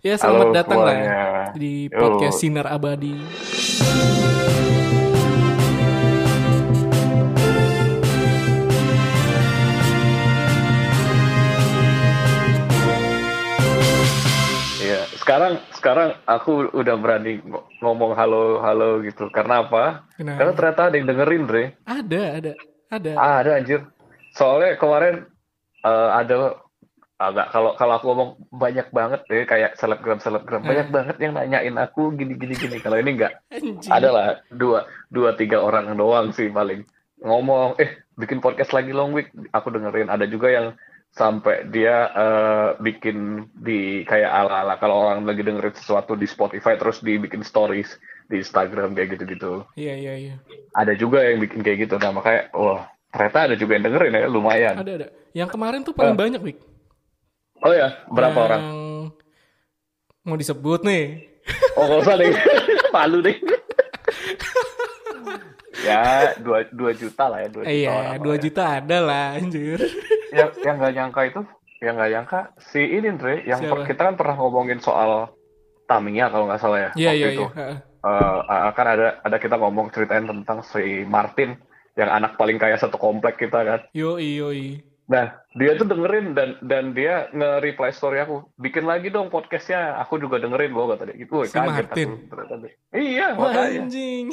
Ya selamat Halo datang lah semuanya. di Yo. podcast Sinar Abadi. Iya, sekarang sekarang aku udah berani ng- ngomong halo halo gitu. Karena apa? Kenapa? Karena ternyata ada yang dengerin, Dre. Ada, ada, ada. Ah, ada anjir. Soalnya kemarin eh, ada agak kalau kalau aku ngomong banyak banget deh kayak selebgram selebgram banyak Hmm. banget yang nanyain aku gini gini gini. Kalau ini enggak, ada lah dua dua tiga orang doang sih paling ngomong eh bikin podcast lagi long week aku dengerin ada juga yang sampai dia eh, bikin di kayak ala ala kalau orang lagi dengerin sesuatu di Spotify terus dibikin stories di Instagram kayak gitu gitu Iya, iya, iya. ada juga yang bikin kayak gitu nah makanya wah ternyata ada juga yang dengerin ya lumayan Ada, ada. Yang kemarin tuh paling Ah. banyak, Wik. Oh ya berapa Yang orang Mau disebut nih. oh nggak usah deh malu deh ya dua dua juta lah ya dua juta Iya, orang 2 lah ya. juta ada lah, anjir. yang yang nggak nyangka itu yang nggak nyangka si ini Andre yang per- kita kan pernah ngomongin soal Tamiya kalau nggak salah ya Iya, waktu iya, itu iya. Heeh. Eh, kan ada ada kita ngomong ceritain tentang si Martin yang anak paling kaya satu komplek kita kan Yoi, yoi. nah dia tuh dengerin dan dan dia nge-reply story aku bikin lagi dong podcastnya aku juga dengerin gua kata dia gitu Si kaget Martin. aku iya Wah, makanya anjing.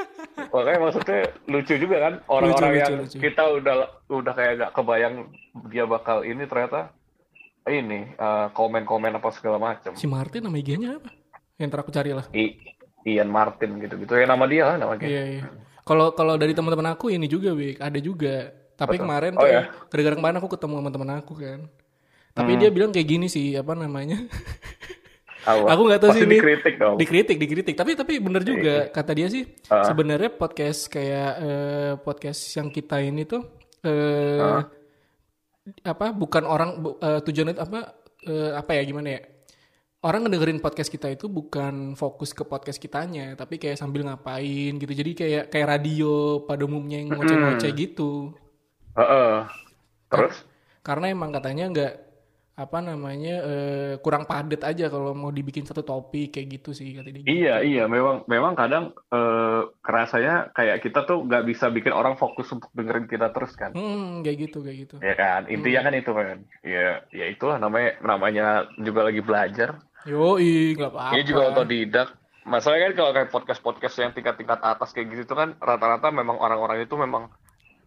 makanya maksudnya lucu juga kan orang-orang yang lucu, kita udah udah kayak gak kebayang dia bakal ini ternyata ini eh, komen-komen apa segala macam Si Martin nama IG-nya apa? Yang aku cari lah. I- Ian Martin gitu-gitu ya nama dia lah nama dia Iya, iya. Kalau kalau dari teman-teman aku ini juga, Wik, ada juga. Tapi Betul. kemarin Oh, tuh ya? gara-gara kemarin aku ketemu sama teman aku kan. Tapi Hmm. dia bilang kayak gini sih, apa namanya? Aku nggak tahu Pasti sih ini. dikritik dong dikritik, dikritik. Tapi tapi bener juga kata dia sih. Ah. Sebenarnya podcast kayak eh, podcast yang kita ini tuh eh Ah. apa bukan orang bu- eh, tujuannya itu apa eh, apa ya gimana ya? Orang ngedengerin podcast kita itu bukan fokus ke podcast kitanya, tapi kayak sambil ngapain gitu. Jadi kayak kayak radio pada umumnya yang ngoceh-ngoceh gitu. Heeh. terus Karena emang katanya nggak apa namanya eh, kurang padat aja kalau mau dibikin satu topik kayak gitu sih kata dia. iya iya memang memang kadang eh, kerasanya kayak kita tuh nggak bisa bikin orang fokus untuk dengerin kita terus kan Hmm, kayak gitu, kayak gitu. ya kan intinya kan itu kan ya ya itulah namanya namanya juga lagi belajar Yoi, nggak apa-apa. Ini juga otodidak. Masalahnya kan kalau kayak podcast-podcast yang tingkat-tingkat atas kayak gitu tuh kan rata-rata memang orang-orang itu memang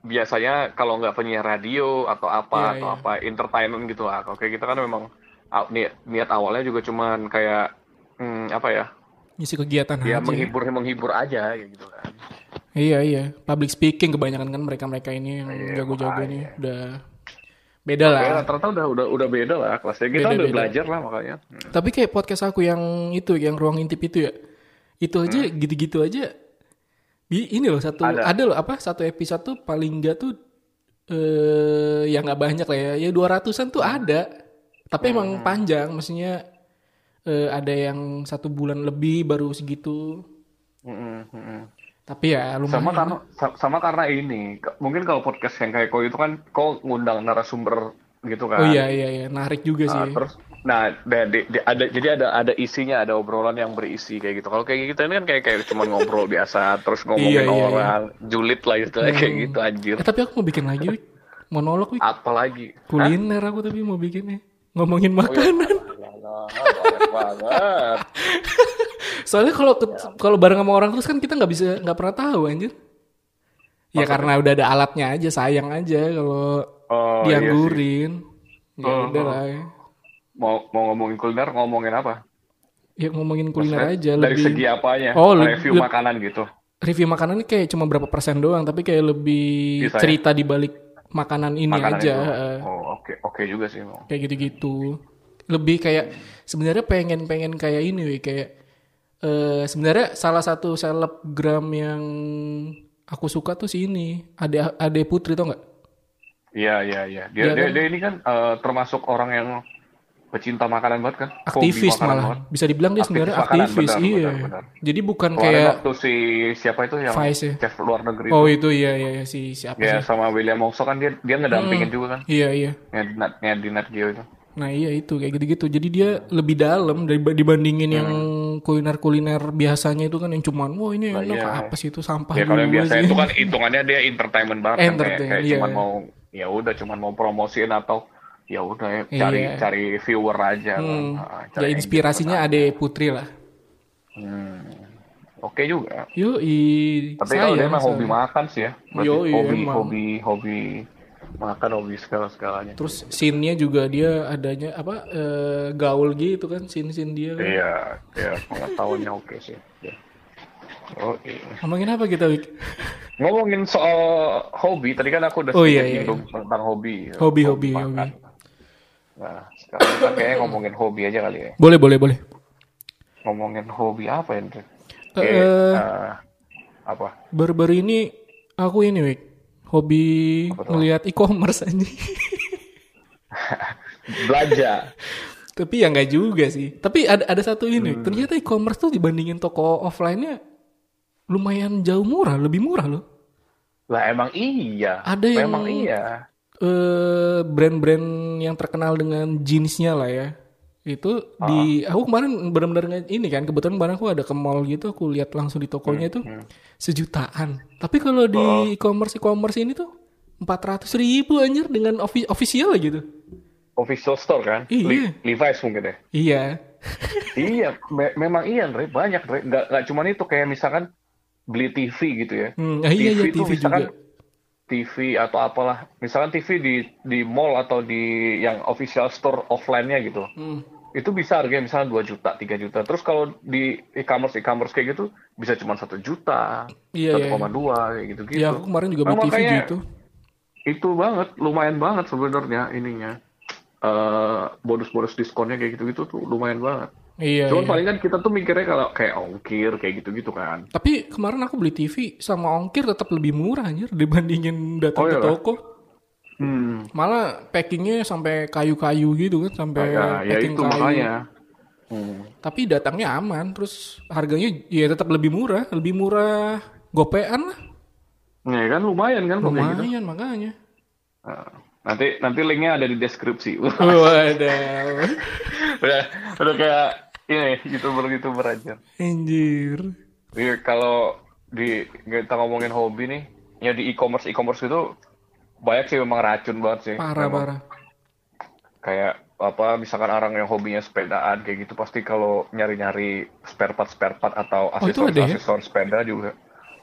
biasanya kalau nggak penyiar radio atau apa Iya, atau iya. apa entertainment gitu lah. Kayak gitu kan memang ah, niat, niat awalnya juga cuman kayak hmm, apa ya? Ngisi kegiatan Ya aja. menghibur menghibur aja kayak gitu kan. Iya, iya. Public speaking kebanyakan kan mereka-mereka ini yang Iya, jago-jago ini udah beda lah. Ya, rata-rata udah udah udah beda lah kelasnya. Kita Beda, udah beda. belajar lah makanya. Hmm. Tapi kayak podcast aku yang itu, yang ruang intip itu ya. Itu aja gitu-gitu aja. Bi- Ini loh satu Hmm. Ada. ada. loh apa satu episode tuh paling enggak tuh eh ya nggak banyak lah ya. Ya 200-an tuh ada. Tapi Hmm. emang panjang maksudnya eh, ada yang satu bulan lebih baru segitu. Mm-mm, mm-mm. Tapi ya lumayan. sama karena sa- sama karena ini mungkin kalau podcast yang kayak kau itu kan kau ngundang narasumber gitu kan Oh iya iya iya, narik juga Nah, sih. terus nah da- di- di- ada jadi ada ada isinya ada obrolan yang berisi kayak gitu kalau kayak gitu ini kan kayak kayak cuma ngobrol biasa terus ngomongin Iya, iya, iya. orang julid lah istilahnya kayak Hmm. gitu anjir Eh, tapi aku mau bikin lagi, Wik. Monolog, Wik. apalagi Kuliner aku tapi mau bikinnya. Ngomongin makanan. banget banget Soalnya kalau ket- kalau bareng sama orang terus kan kita nggak bisa nggak pernah tahu anjir. Ya Maksudnya? karena udah ada alatnya aja, sayang aja kalau oh iya sih. dianggurin. Ya Oh, udah oh. lah. ya. Mau mau ngomongin kuliner ngomongin apa? Ya ngomongin kuliner Maksudnya aja dari lebih segi apanya? Oh, review makanan gitu. review makanan ini kayak cuma berapa persen doang, tapi kayak lebih Bisa ya? cerita di balik makanan ini makanan aja. itu. oh oke oke juga sih kayak gitu-gitu. Lebih kayak sebenarnya pengen-pengen kayak ini wih kayak eh sebenarnya salah satu selebgram yang aku suka tuh si ini Ade Ade Putri tau nggak? Iya iya iya. Dia Dia, dia, kan- dia ini kan eh, termasuk orang yang pecinta makanan banget kan. Aktivis malah banget. bisa dibilang dia Aktivis sebenarnya makanan, aktivis benar, iya benar, benar. jadi bukan Kemarin kayak waktu si siapa itu yang Vice ya chef luar negeri oh itu. itu iya iya iya, si siapa Ya sih sama William Wongso kan dia dia ngedampingin juga kan. iya iya Ngedinat ngedinat Geo itu. Nah iya itu kayak gitu-gitu. Jadi dia lebih dalam dari dibandingin yang kuliner-kuliner biasanya itu kan yang cuman wah ini Nah, enak iya. apa sih itu sampah Ya kalau yang biasa sih." itu kan hitungannya dia entertainment banget kan kayak, kayak iya. cuman mau ya udah cuman mau promosiin atau ya udah ya, cari Iya. cari viewer aja kan. Hmm. Ah, Ya cari inspirasinya engagement Ade Putri lah. Hmm. Oke juga. Yo Tapi kalau dia mah hobi makan sih ya. Berarti Yoi, hobi, emang. hobi, hobi makan, hobi segala-segalanya. Terus scene-nya juga dia adanya apa eh, gaul gitu kan scene-scene dia kan. Iya, ya pengetahuannya oke sih. Ya. Oh, iya. Ngomongin apa kita Wik? Ngomongin soal hobi, tadi kan aku udah Oh, iya, iya, nyinggung tentang hobi. Hobi, hobi, makan. hobi. Nah, sekarang kita kayaknya ngomongin hobi aja kali ya. Boleh boleh boleh. Ngomongin hobi apa ya, Andre? Kayak, eh. eh, apa? Baru-baru ini aku ini Wik hobi ngelihat e-commerce aja. Belanja. Tapi ya nggak juga sih. Tapi ada ada satu ini. Hmm. Ternyata e-commerce tuh dibandingin toko offline-nya lumayan jauh murah, lebih murah loh. Lah emang iya. Ada yang- Memang iya. Eh brand-brand yang terkenal dengan jeansnya lah ya. Itu di Ah. aku kemarin benar-benar ini kan kebetulan kemarin aku ada ke mall gitu aku lihat langsung di tokonya itu Hmm, sejutaan. Tapi kalau di e-commerce e-commerce ini tuh 400 ribu anjir dengan offi- official gitu. Official store kan? Iya. Le- Levi's mungkin ya. Iya. iya, me- memang iya, Andre. Banyak, Andre. Nggak, nggak cuma itu kayak misalkan beli TV gitu ya. Hmm, ah, iya iya tuh TV misalkan juga. TV atau apalah, misalkan TV di di mall atau di yang official store offline-nya gitu. Hmm. Itu bisa harganya misalnya 2 juta, 3 juta. Terus kalau di e-commerce e-commerce kayak gitu bisa cuma 1 juta, Iya, iya. 1,2 kayak gitu-gitu. Ya aku kemarin juga beli Nah, TV gitu. Itu banget, lumayan banget sebenarnya ininya. Eh bonus-bonus diskonnya kayak gitu-gitu tuh lumayan banget. Iya. Cuman iya. paling kan kita tuh mikirnya kalau kayak ongkir kayak gitu-gitu kan. Tapi kemarin aku beli TV sama ongkir tetap lebih murah anjir dibandingin datang Oh, ke toko. Hmm. Malah packingnya sampai kayu-kayu gitu kan sampai Ya, ya packing itu kayu. makanya. Hmm. Tapi datangnya aman, terus harganya ya tetap lebih murah, lebih murah gopean lah. Ya kan lumayan kan gitu. Lumayan makanya. Nah, nanti nanti linknya ada di deskripsi. Waduh. udah udah kayak ini youtuber youtuber aja. Anjir. Iya, kalau di kita ngomongin hobi nih, ya di e-commerce e-commerce itu banyak sih memang racun banget sih. Parah Memang parah. Kayak apa misalkan orang yang hobinya sepedaan kayak gitu pasti kalau nyari-nyari spare part spare part atau Oh, itu aksesoris ya? aksesoris sepeda juga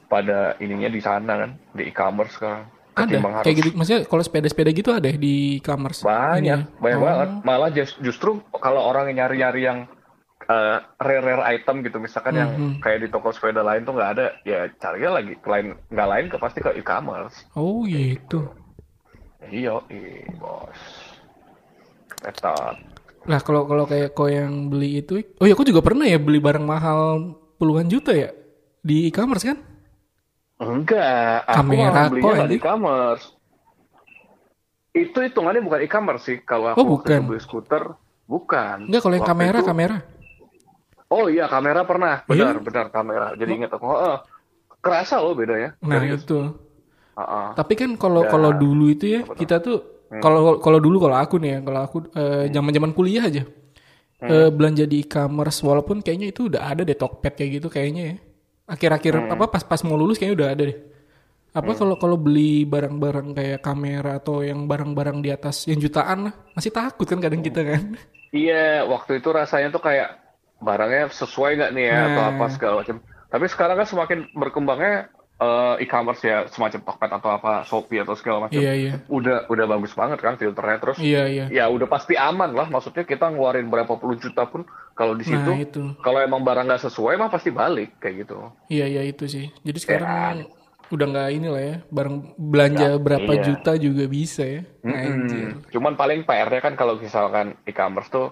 pada ininya di sana kan di e-commerce sekarang. Ada Ketimbang kayak harus gitu maksudnya kalau sepeda-sepeda gitu ada di e-commerce. banyak Ini ya? banyak Oh. banget malah just- justru kalau orang yang nyari-nyari yang eh, rare-rare item gitu. Misalkan yang Mhm. kayak di toko sepeda lain tuh nggak ada. Ya carinya lagi. Lain nggak lain ke pasti ke e-commerce. Oh gitu. iya bos. Ketat Lah kalau kalau kayak kau yang beli itu, oh ya aku juga pernah ya beli barang mahal puluhan juta ya? Di e-commerce kan? enggak. Aku Kamera belinya di e-commerce. Itu hitungannya bukan e-commerce sih. Kalau Oh, aku waktu bukan. beli skuter bukan. Enggak kalau yang Waktu kamera itu- kamera. Oh iya kamera pernah, Iya? benar benar kamera. Jadi ingat aku, oh, kerasa loh bedanya. Nah Serius. itu. Heeh. Tapi kan kalau Ya. kalau dulu itu ya kita tuh kalau kalau dulu kalau aku nih ya kalau aku eh, zaman-zaman kuliah aja eh, belanja di e-commerce walaupun kayaknya itu udah ada deh Tokped kayak gitu kayaknya ya. Akhir-akhir apa pas-pas mau lulus kayaknya udah ada deh. Apa kalau kalau beli barang-barang kayak kamera atau yang barang-barang di atas yang jutaan lah masih takut kan kadang kita kan. Iya, waktu itu rasanya tuh kayak barangnya sesuai nggak nih ya Nah. atau apa segala macam. Tapi sekarang kan semakin berkembangnya eh, e-commerce ya semacam Tokped atau apa Shopee atau segala macam. Iya iya. Udah udah bagus banget kan filternya terus. Iya iya. Ya udah pasti aman lah. Maksudnya kita ngeluarin berapa puluh juta pun kalau di situ Nah itu. kalau emang barang nggak sesuai mah pasti balik kayak gitu. Iya iya itu sih. Jadi sekarang udah nggak inilah ya barang belanja berapa iya. juta juga bisa ya. Anjir. Mm-mm. Cuman paling PR-nya kan kalau misalkan e-commerce tuh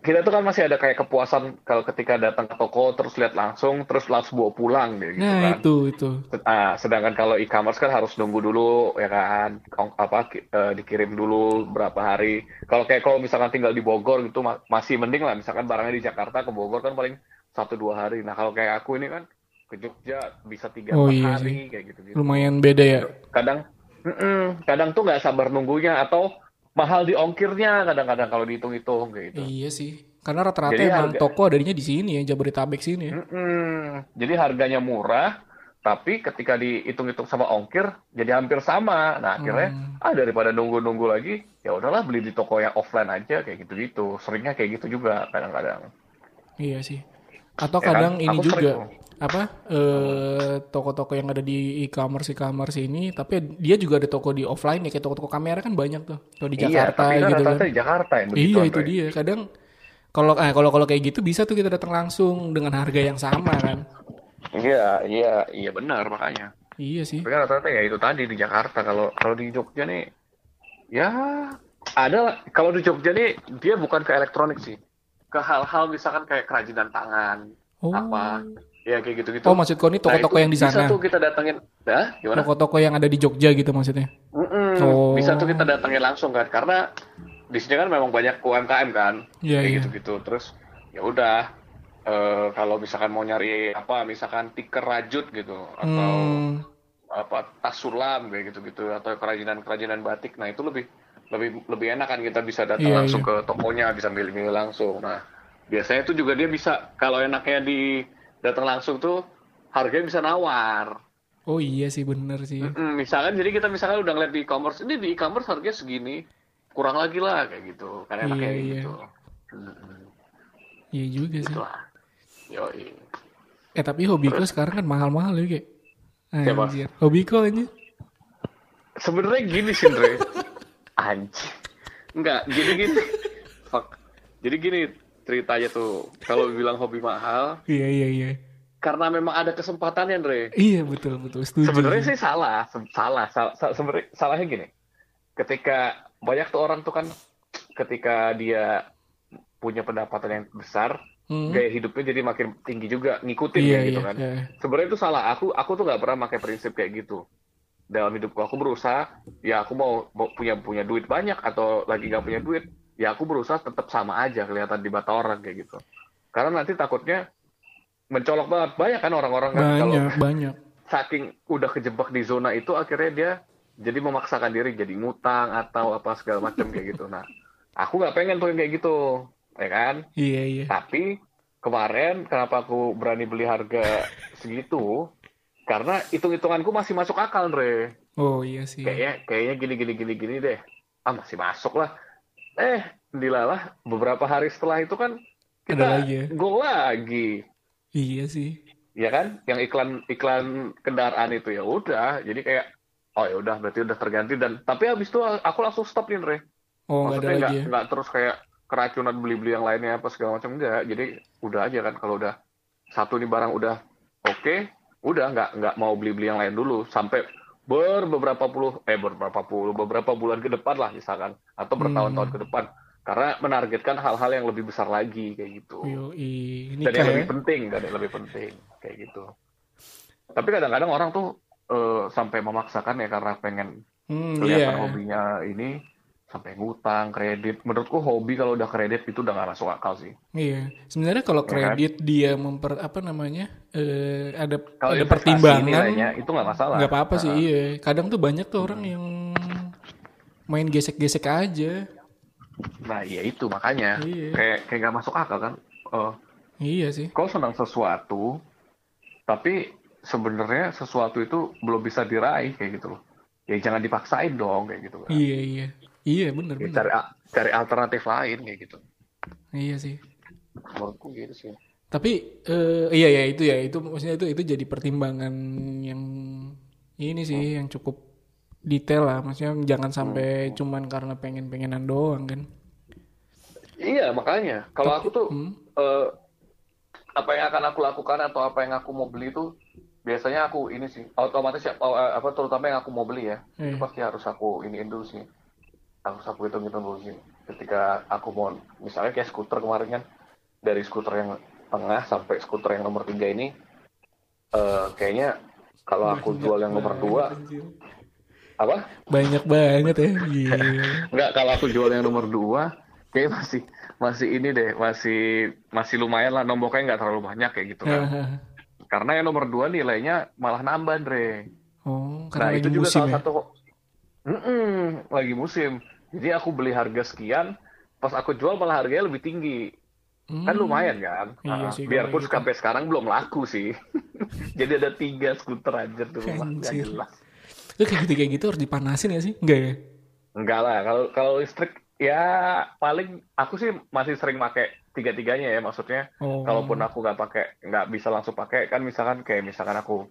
kita tuh kan masih ada kayak kepuasan kalau ketika datang ke toko terus lihat langsung terus langsung bawa pulang gitu Nah kan. itu itu. Ah, sedangkan kalau e-commerce kan harus nunggu dulu ya kan apa eh, dikirim dulu berapa hari. Kalau kayak kalau misalkan tinggal di Bogor gitu ma- masih mending lah misalkan barangnya di Jakarta ke Bogor kan paling satu dua hari. Nah kalau kayak aku ini kan ke Jogja bisa tiga Oh, iya hari kayak gitu gitu Lumayan beda ya. kadang kadang tuh nggak sabar nunggunya atau mahal di ongkirnya kadang-kadang kalau dihitung-hitung kayak gitu. Iya sih. Karena rata-rata Jadi emang harga- toko adanya di sini ya, Jabodetabek sini ya. Mm-mm. Jadi harganya murah, tapi ketika dihitung-hitung sama ongkir jadi hampir sama. Nah akhirnya Hmm. ah daripada nunggu-nunggu lagi, ya udahlah beli di toko yang offline aja kayak gitu-gitu. Seringnya kayak gitu juga kadang-kadang. Iya sih. Atau Ya kadang kan? ini Aku juga sering. Apa eh toko-toko yang ada di e-commerce e-commerce ini, tapi dia juga ada toko di offline ya kayak toko-toko kamera kan banyak tuh. Kalau di Iya, Jakarta tapi gitu kan. di Jakarta yang. Iya itu dia. Kadang kalau eh, kalau kalau kayak gitu bisa tuh kita datang langsung dengan harga yang sama kan. Iya, iya, iya benar makanya. Iya sih. Tapi kan rata-rata ya itu tadi di Jakarta. Kalau kalau di Jogja nih, ya ada. Kalau di Jogja nih dia bukan ke elektronik sih, ke hal-hal misalkan kayak kerajinan tangan, Oh. apa, ya kayak gitu-gitu. Oh maksud kau ini toko-toko Nah, yang di Bisa sana. tuh kita datengin, dah gimana? Toko-toko yang ada di Jogja gitu maksudnya. Mm-mm, Oh. Bisa tuh kita datengin langsung kan, karena di sini kan memang banyak UMKM kan, Iya, kayak iya. gitu-gitu. Terus ya udah, eh, kalau misalkan mau nyari apa, misalkan tiker rajut gitu, atau Hmm. apa tas sulam kayak gitu-gitu atau kerajinan-kerajinan batik. Nah, itu lebih lebih lebih enak kan kita bisa datang Iya, langsung iya. ke tokonya, bisa milih-milih langsung. Nah, biasanya itu juga dia bisa kalau enaknya di datang langsung tuh harganya bisa nawar. Oh iya sih bener sih. Mm, misalkan jadi kita misalkan udah ngeliat di e-commerce, ini di e-commerce harganya segini, kurang lagi lah kayak gitu. Enaknya Iya, kayak iya. gitu. Iya juga sih. Itulah. Yoi. Eh tapi hobi kau sekarang kan mahal-mahal ya kayak. Siapa? Anjir. Hobi kau aja. Sebenarnya gini sih, Andre. Anjing. Enggak, jadi gini. Fuck. Jadi gini ceritanya tuh. Kalau bilang hobi mahal, Iya iya iya. karena memang ada kesempatannya, Andre. Iya betul betul setuju. Sebenarnya sih salah, Se- salah, salah, sa- sebenarnya salahnya gini. Ketika banyak tuh orang tuh kan, ketika dia punya pendapatan yang besar, Hmm. gaya hidupnya jadi makin tinggi juga, ngikutin Iya kayak gitu iya. kan. iya. Sebenarnya itu salah. Aku aku tuh nggak pernah pakai prinsip kayak gitu. Dalam hidupku aku berusaha, ya aku mau, mau punya punya duit banyak atau lagi nggak punya duit, ya aku berusaha tetap sama aja kelihatan di mata orang kayak gitu. Karena nanti takutnya mencolok banget. Banyak kan orang-orang kan kalau Banyak banyak. saking udah kejebak di zona itu akhirnya dia jadi memaksakan diri jadi ngutang atau apa segala macam kayak gitu. Nah, aku nggak pengen tuh kayak gitu, ya kan? Iya iya. Tapi kemarin kenapa aku berani beli harga segitu? Karena hitung-hitunganku masih masuk akal, Andre. Oh iya sih. Kayaknya kayaknya gini gini gini gini deh. Ah masih masuk lah. Eh, dilalah beberapa hari setelah itu kan kita Ada lagi ya? go lagi. Iya sih. Ya kan? Yang iklan iklan kendaraan itu ya udah. Jadi kayak oh ya udah berarti udah terganti dan tapi habis itu aku langsung stop nih, Andre. Oh Maksudnya lagi nggak ya. nggak terus kayak keracunan beli-beli yang lainnya apa segala macam enggak. Jadi udah aja kan kalau udah satu nih barang udah oke, udah nggak nggak mau beli-beli yang lain dulu sampai ber beberapa puluh eh beberapa puluh beberapa bulan ke depan lah misalkan atau bertahun-tahun Hmm. ke depan karena menargetkan hal-hal yang lebih besar lagi kayak gitu. Ini Dan yang lebih penting dan yang lebih penting kayak gitu. Tapi kadang-kadang orang tuh eh, sampai memaksakan ya karena pengen hmm, kelihatan iya. hobinya ini sampai ngutang kredit menurutku hobi kalau udah kredit itu udah gak masuk akal sih Iya, sebenarnya kalau Ya kan? kredit dia memper apa namanya eh, ada kalau ada pertimbangan nilainya itu nggak masalah nggak apa-apa sih. Nah, Hmm. Iya, kadang tuh banyak tuh orang yang main gesek-gesek aja. nah iya itu makanya Iya. kayak kayak nggak masuk akal kan Eh, Iya sih. kau senang sesuatu tapi sebenarnya sesuatu itu belum bisa diraih kayak gitu loh ya jangan dipaksain dong kayak gitu kan Iya iya. Iya bener Ya, bener. cari cari alternatif lain kayak gitu Iya sih. menurutku gitu sih Tapi eh, iya ya itu ya itu maksudnya itu itu jadi pertimbangan yang ini sih yang cukup detail lah. Maksudnya jangan sampai cuman karena pengen-pengenan doang kan. iya makanya kalau aku tuh Hmm. eh, apa yang akan aku lakukan atau apa yang aku mau beli itu biasanya aku ini sih otomatis ya oh, eh, apa terutama yang aku mau beli ya itu Iya. pasti harus aku iniin dulu sih aku hitung hitung dulu sih ketika aku mau misalnya kayak skuter kemarin kan dari skuter yang tengah sampai skuter yang nomor tiga ini eh, kayaknya kalau aku Banyak jual yang nomor dua anjir. apa Banyak banget ya. Enggak, kalau aku jual yang nomor dua, kayak masih masih ini deh, masih masih lumayan lah nomboknya nggak terlalu banyak kayak gitu kan. Karena yang nomor dua nilainya malah nambah, Andre. oh, Nah karena itu juga musim salah ya. satu, Mm-mm, lagi musim. Jadi aku beli harga sekian, pas aku jual malah harganya lebih tinggi. Kan Hmm. lumayan kan? Iya Ah, sih, biarpun gitu. sampai sekarang belum laku sih. Jadi ada tiga skuter aja rumah, jelas. Itu kayak gitu kayak gitu harus dipanasin ya sih? Enggak ya? Enggak lah, kalau kalau listrik ya paling aku sih masih sering pakai tiga-tiganya ya maksudnya. Oh. Kalaupun aku nggak pakai, nggak bisa langsung pakai kan misalkan kayak misalkan aku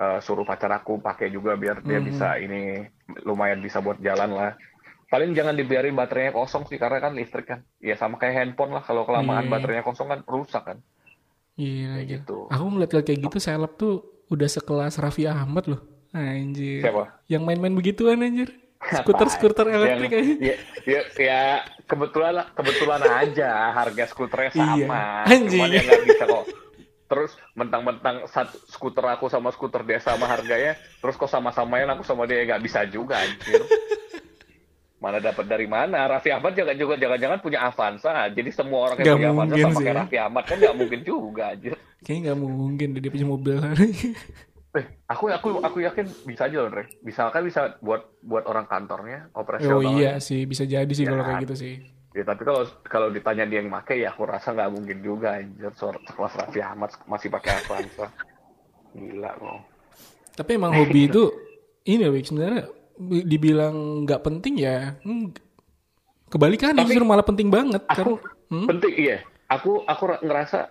eh, suruh pacar aku pakai juga biar dia Mhm. bisa ini lumayan bisa buat jalan lah. Paling jangan dibiarin baterainya kosong sih karena kan listrik kan. Ya sama kayak handphone lah kalau kelamaan Iya. baterainya kosong kan rusak kan. Iya, Kayak iya. gitu. Aku ngeliat-liat kayak gitu seleb tuh udah sekelas Raffi Ahmad loh. Anjir. Siapa? Yang main-main begituan anjir. Skuter-skuter elektrik Yang- aja. ya, ya, ya kebetulan kebetulan aja harga skuternya Iya. sama. Anjing. Cuman ya nggak bisa kok. Terus mentang-mentang satu skuter aku sama skuter dia sama harganya, terus kok sama-samain aku sama dia nggak bisa juga anjir. Mana dapat dari mana? Raffi Ahmad juga juga jangan-jangan punya Avanza. Jadi semua orang yang punya Avanza sama kayak Raffi Ahmad kan nggak mungkin juga anjir. Kayaknya nggak mungkin dia punya mobil. Eh, aku aku aku yakin bisa aja loh, Andre. Misalkan bisa buat buat orang kantornya oh operasional. iya sih, bisa jadi sih Ya kalau kan? kayak gitu sih. Ya tapi kalau kalau ditanya dia yang make ya aku rasa nggak mungkin juga anjir sekelas Raffi Ahmad masih pakai Avanza. Gila kok. Tapi emang hobi itu ini Wik sebenarnya bi- dibilang nggak penting ya. hmm, Kebalikan Tapi- justru malah penting banget Aku kan. Hmm? penting iya. Aku aku ra- ngerasa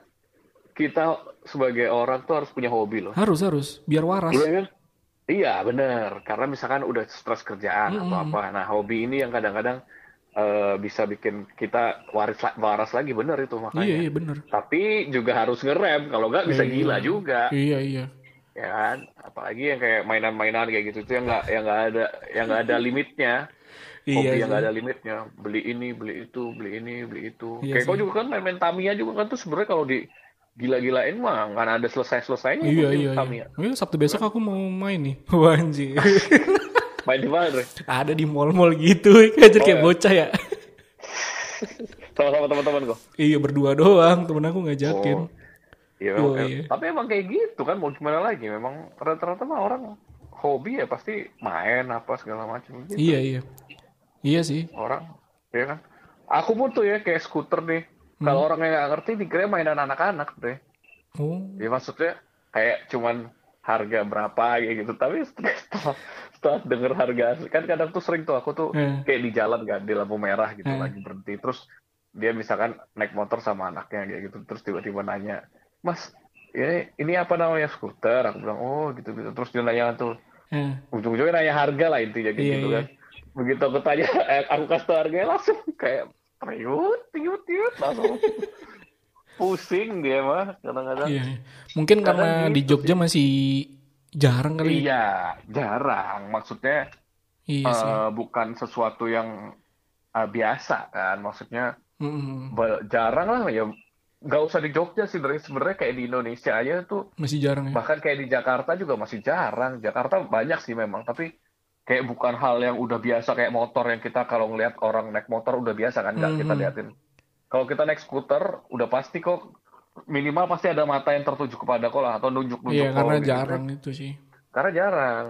kita sebagai orang tuh harus punya hobi loh. Harus harus biar waras. Iya kan? Iya bener. Karena misalkan udah stres kerjaan atau Mm-mm. apa. Nah hobi ini yang kadang-kadang eh, bisa bikin kita waris waras lagi bener itu makanya. Iya iya bener. Tapi juga harus ngerem. Kalau nggak bisa Iya. gila juga. Iya iya. ya kan apalagi yang kayak mainan-mainan kayak gitu tuh yang nggak yang nggak ada yang nggak ada limitnya Iya hobi yang sih. nggak ada limitnya beli ini beli itu beli ini beli itu Iya kayak kau juga kan main-main Tamiya juga kan tuh sebenarnya kalau di gila-gilain mah nggak ada selesai-selesainya Iya iya Tamiya iya. Oh, iya, Sabtu besok aku mau main nih. Wah anjir. main di mana? Ada di mall-mall gitu. Kayak kayak iya. bocah ya. sama-sama teman-teman kok Iya berdua doang. Temen aku ngajakin. Oh. Iya, memang Oh, kayak- iya. tapi emang kayak gitu kan mau gimana lagi memang rata-rata mah orang hobi ya pasti main apa segala macam gitu Iya iya. Iya sih. orang ya kan aku pun tuh ya kayak skuter nih Hmm. kalau orang yang nggak ngerti dikira mainan anak-anak deh Oh. ya maksudnya kayak cuman harga berapa kayak gitu tapi setelah setelah denger harga asli kan kadang tuh sering tuh aku tuh Eh. kayak di jalan kan di lampu merah gitu Eh. lagi berhenti terus dia misalkan naik motor sama anaknya kayak gitu terus tiba-tiba nanya mas ini ini apa namanya skuter aku bilang oh gitu gitu terus dia nanya tuh Eh. ujung-ujungnya nanya harga lah intinya kayak Iya, gitu iya. kan begitu aku tanya eh, aku kasih tau harganya langsung kayak tiut tiut tiut langsung pusing dia mah kadang-kadang Iya. iya. Mungkin Kadang karena di gitu Jogja masih jarang kali. iya jarang maksudnya Iya sih. eh, bukan sesuatu yang eh, biasa kan maksudnya Mm-mm. ba- jarang lah ya nggak usah di Jogja sih dari sebenarnya kayak di Indonesia aja tuh Masih jarang ya. bahkan kayak di Jakarta juga masih jarang Jakarta banyak sih memang tapi kayak bukan hal yang udah biasa kayak motor yang kita kalau ngelihat orang naik motor udah biasa kan nggak kita Mhm. liatin kalau kita naik skuter udah pasti kok minimal pasti ada mata yang tertuju kepada kok lah atau nunjuk-nunjuk Iya karena gitu. jarang itu sih. karena jarang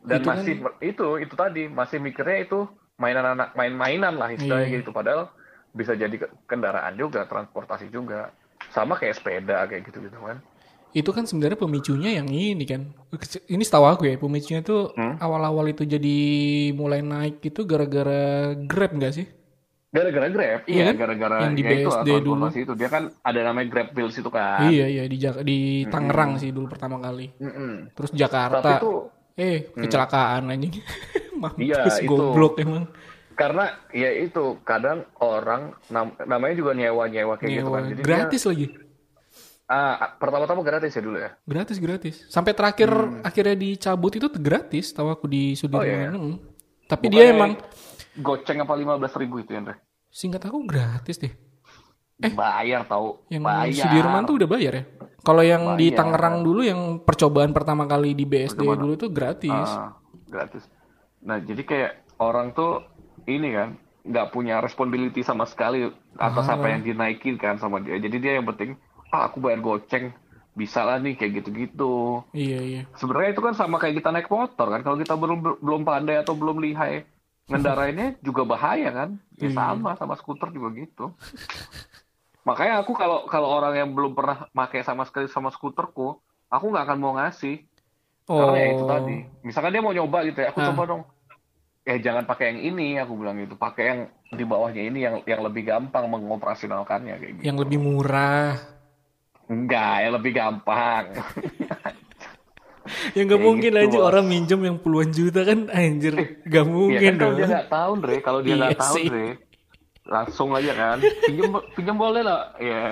dan Itu kan- masih itu itu tadi masih mikirnya itu mainan anak main-mainan lah istilahnya Iya. gitu padahal bisa jadi ke- kendaraan juga transportasi juga sama kayak sepeda kayak gitu gitu kan Itu kan sebenarnya pemicunya yang ini kan. Ini setahu aku ya, pemicunya tuh Hmm? awal-awal itu jadi mulai naik itu gara-gara Grab nggak sih? Gara-gara Grab, Iya kan? gara-gara Yang di ya itu BSD transportasi itu. Dia kan ada namanya Grab Wheels itu kan. Iya iya di Jak- di Tangerang sih dulu pertama kali. Mm-mm. Terus Tapi Jakarta. tuh Eh, kecelakaan anjing. Mampus Iya, itu. goblok emang. karena ya itu kadang orang nam- namanya juga nyewa-nyewa kayak gitu Nyewa. kan. Jadi dia- gratis lagi. ah, pertama-tama gratis ya dulu ya. Gratis gratis. Sampai terakhir akhirnya dicabut itu gratis, tahu aku di Sudirman. Hmm. Oh, iya. Mm. Tapi Bukannya dia emang goceng apa 15 ribu itu ya, Andre? Singkat aku gratis deh. Bayar tahu. Yang Bayar. Sudirman tuh udah bayar ya. Kalau yang di Bayar. Tangerang dulu yang percobaan pertama kali di BSD Bagaimana? dulu tuh gratis. Ah, gratis. Nah, jadi kayak orang tuh ini kan nggak punya responsibility sama sekali atas Ah. apa yang dinaikin kan sama dia. Jadi dia yang penting, ah aku bayar goceng, bisa lah nih kayak gitu-gitu. Iya iya. Sebenarnya itu kan sama kayak kita naik motor kan. Kalau kita belum belum pandai atau belum lihai, ngendarainnya juga bahaya kan ya Iya. sama sama skuter juga gitu makanya aku kalau kalau orang yang belum pernah pakai sama sekali sama skuterku aku nggak akan mau ngasih karena ya itu tadi misalkan dia mau nyoba gitu ya aku Oh. Ah. coba dong eh jangan pakai yang ini aku bilang gitu pakai yang di bawahnya ini yang yang lebih gampang mengoperasionalkannya kayak gitu yang lebih murah. enggak yang lebih gampang Ya nggak Kayak mungkin gitu, aja orang minjem yang puluhan juta kan anjir. Nggak Iya mungkin kan kalau dia nggak tahu Dre, kalau dia nggak Iya tahu sih. Dre, langsung aja kan, pinjam pinjam boleh lah, ya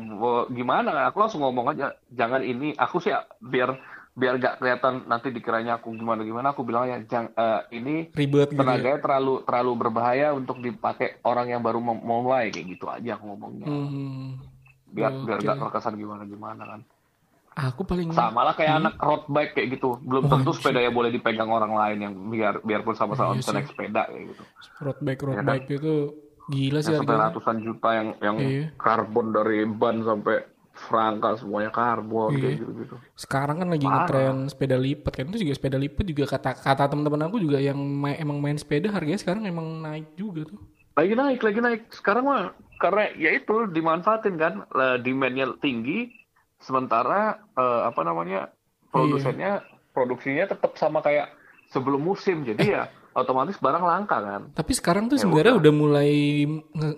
bo- gimana? Aku langsung ngomong aja, jangan ini, aku sih biar biar gak kelihatan nanti dikiranya aku gimana gimana, aku bilang ya, jang, eh, ini Ribet gitu. ya. tenaganya terlalu terlalu berbahaya untuk dipakai orang yang baru mem- mulai kayak gitu aja aku ngomongnya, Hmm. biar biar Oke. gak terkesan gimana gimana kan. Aku paling Sama lah kayak anak road bike kayak gitu, belum tentu Wajib. sepeda ya boleh dipegang orang lain yang biar biarpun sama-sama Iya bisa naik sepeda kayak gitu. road bike road Ya kan? bike itu gila sih harganya. ratusan juta yang yang Iya. karbon dari ban sampai frangka semuanya karbon Iya. kayak gitu gitu Sekarang kan lagi ngetren sepeda lipat kan itu juga sepeda lipat juga kata kata teman-teman aku juga yang ma- emang main sepeda harganya sekarang emang naik juga tuh. lagi naik lagi naik sekarang mah karena ya itu dimanfaatin kan lah, demandnya tinggi sementara eh, apa namanya produsennya produksinya tetap sama kayak sebelum musim jadi ya otomatis barang langka kan Tapi sekarang tuh Ya sebenarnya udah mulai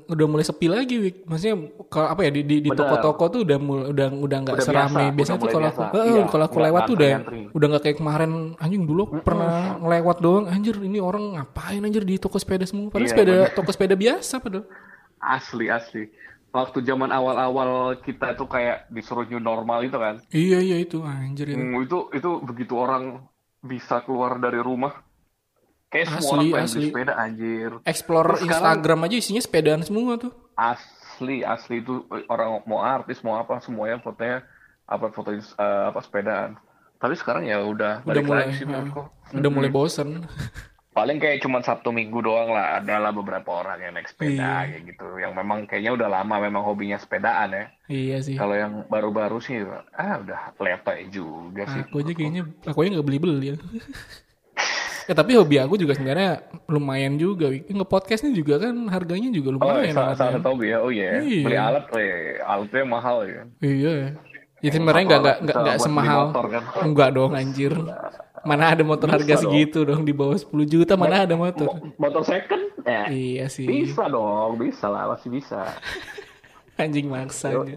udah mulai sepi lagi, Wik. Maksudnya kalau apa ya di di, toko-toko tuh udah mul- udah udah nggak seramai. biasa, Biasanya tuh mulai kalau aku eh, Iya, kalau aku lewat tuh udah udah nggak kayak kemarin anjing dulu aku pernah ngelewat doang anjir ini orang ngapain anjir di toko sepeda semua. Padahal Iya, sepeda bener. toko sepeda biasa padahal. asli asli waktu zaman awal-awal kita tuh kayak disuruh new normal itu kan Iya iya itu anjir itu. Hmm, itu itu begitu orang bisa keluar dari rumah kayak semua Asli, orang pengen asli. sepeda anjir Explore Terus sekarang- Instagram aja isinya sepedaan semua tuh. asli asli itu orang mau artis mau apa semuanya fotonya upload foto eh, apa sepedaan tapi sekarang ya udah Udah mulai sih menurutku. udah mulai Mm-mm. bosen. Paling kayak cuma Sabtu Minggu doang lah adalah beberapa orang yang naik sepeda Iya. kayak gitu yang memang kayaknya udah lama memang hobinya sepedaan ya Iya sih. kalau yang baru-baru sih ah udah lepe juga sih Aku aja kayaknya aku aja nggak beli beli ya. ya tapi hobi aku juga sebenarnya lumayan juga. Wik. Nge-podcast ini juga kan harganya juga Oh, lumayan. alatnya. salah satu hobi ya. Oh iya. Iya. Beli alat, eh, alatnya mahal ya. Iya. Ya sebenarnya nggak nggak nggak semahal. motor kan. Enggak dong anjir. Mana ada motor Bisa harga dong. segitu dong di bawah 10 juta mana ada motor. Mo- Motor second? Ya. Iya sih. Bisa dong, bisa lah, masih bisa. Anjing maksa. Yo, aja.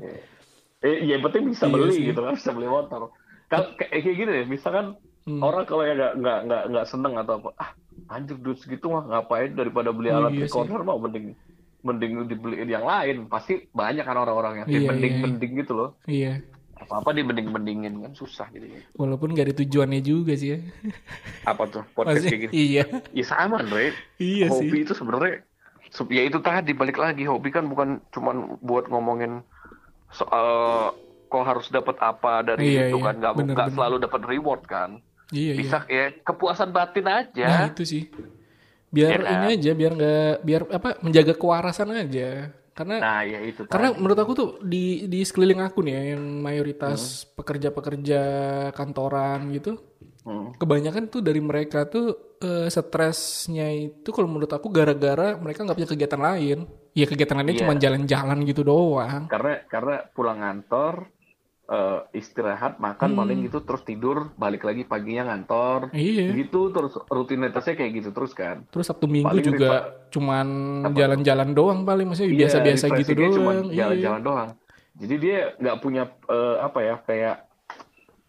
Eh, ya yang penting bisa Iya beli sih. gitu kan, bisa beli motor. Kalau kayak gini deh, misalkan Hmm. orang kalau ya nggak nggak nggak nggak seneng atau apa, ah anjir duit segitu mah ngapain daripada beli alat Iya recorder mah mending mending dibeliin yang lain. Pasti banyak kan orang-orang yang Iya, mending iya. mending gitu loh. Iya. Apa-apa dibending mendingin kan susah gitu. Walaupun gak ada tujuannya juga sih ya. Apa tuh podcast Maksudnya, kayak gitu? iya. Ya sama, Andre. Iya hobi sih. itu sebenarnya se- ya itu tadi balik lagi hobi kan bukan cuman buat ngomongin soal kok harus dapat apa dari Iya, itu iya. kan nggak Bener, bener. selalu dapat reward kan Iya, iya. bisa ya kepuasan batin Nah aja itu sih. Biar Iya kan? ini aja, biar nggak, biar apa, menjaga kewarasan aja. Karena nah ya itu karena tadi. menurut aku tuh di di sekeliling aku nih ya, yang mayoritas Hmm. pekerja-pekerja kantoran gitu, Hmm. kebanyakan tuh dari mereka tuh eh, stresnya itu kalau menurut aku gara-gara mereka nggak punya kegiatan lain. Ya kegiatan lainnya Iya. cuma jalan-jalan gitu doang. karena karena pulang kantor eh, istirahat makan paling gitu terus tidur balik lagi paginya ngantor Hmm. Iya. gitu terus rutinitasnya kayak gitu terus kan Terus Sabtu Minggu Paling juga cuman Apa? jalan-jalan doang paling, maksudnya Iya, biasa-biasa gitu doang. Iya. jalan-jalan doang. Jadi dia nggak punya eh, apa ya kayak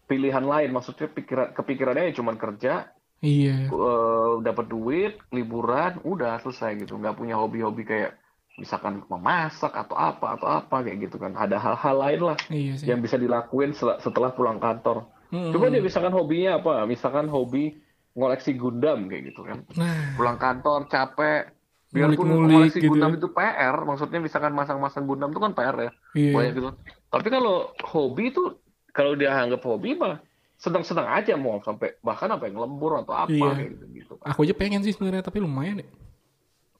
pilihan lain. Maksudnya pikiran kepikirannya ya cuma kerja, Iya. eh, dapat duit, liburan, udah selesai gitu. Nggak punya hobi-hobi kayak misalkan memasak atau apa atau apa kayak gitu kan. Ada hal-hal lain lah Iya sih. yang bisa dilakuin setelah pulang kantor. Mm-mm. Coba dia misalkan hobinya apa? Misalkan hobi ngoleksi Gundam kayak gitu kan. Nah, Pulang kantor capek. Biarpun ngoleksi gitu Gundam ya. itu PR, maksudnya misalkan masang-masang Gundam itu kan PR ya. iya. banyak gitu. Tapi kalau hobi itu kalau dia anggap hobi mah sedang-sedang aja mau sampai bahkan apa yang lembur atau apa Iya. kayak gitu gitu. Aku aja pengen sih sebenarnya tapi lumayan ya.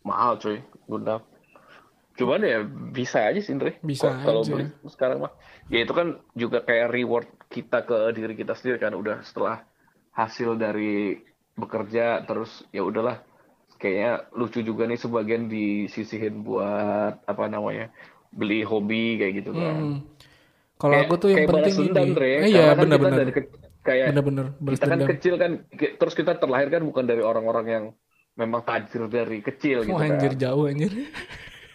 Mahal cuy, Gundam. Cuman ya bisa aja sih Andre. Bisa Kok Kalau aja. beli sekarang mah. Ya itu kan juga kayak reward kita ke diri kita sendiri kan udah setelah hasil dari bekerja terus ya udahlah kayaknya lucu juga nih sebagian disisihin buat apa namanya beli hobi kayak gitu kan. Hmm. Kalau aku tuh yang penting ini. Dre. Eh, iya kan benar-benar. ke- kayak Benar-benar balas kita kan kecil kan terus kita terlahir kan bukan dari orang-orang yang memang tajir dari kecil gitu Oh, kan. anjir jauh anjir.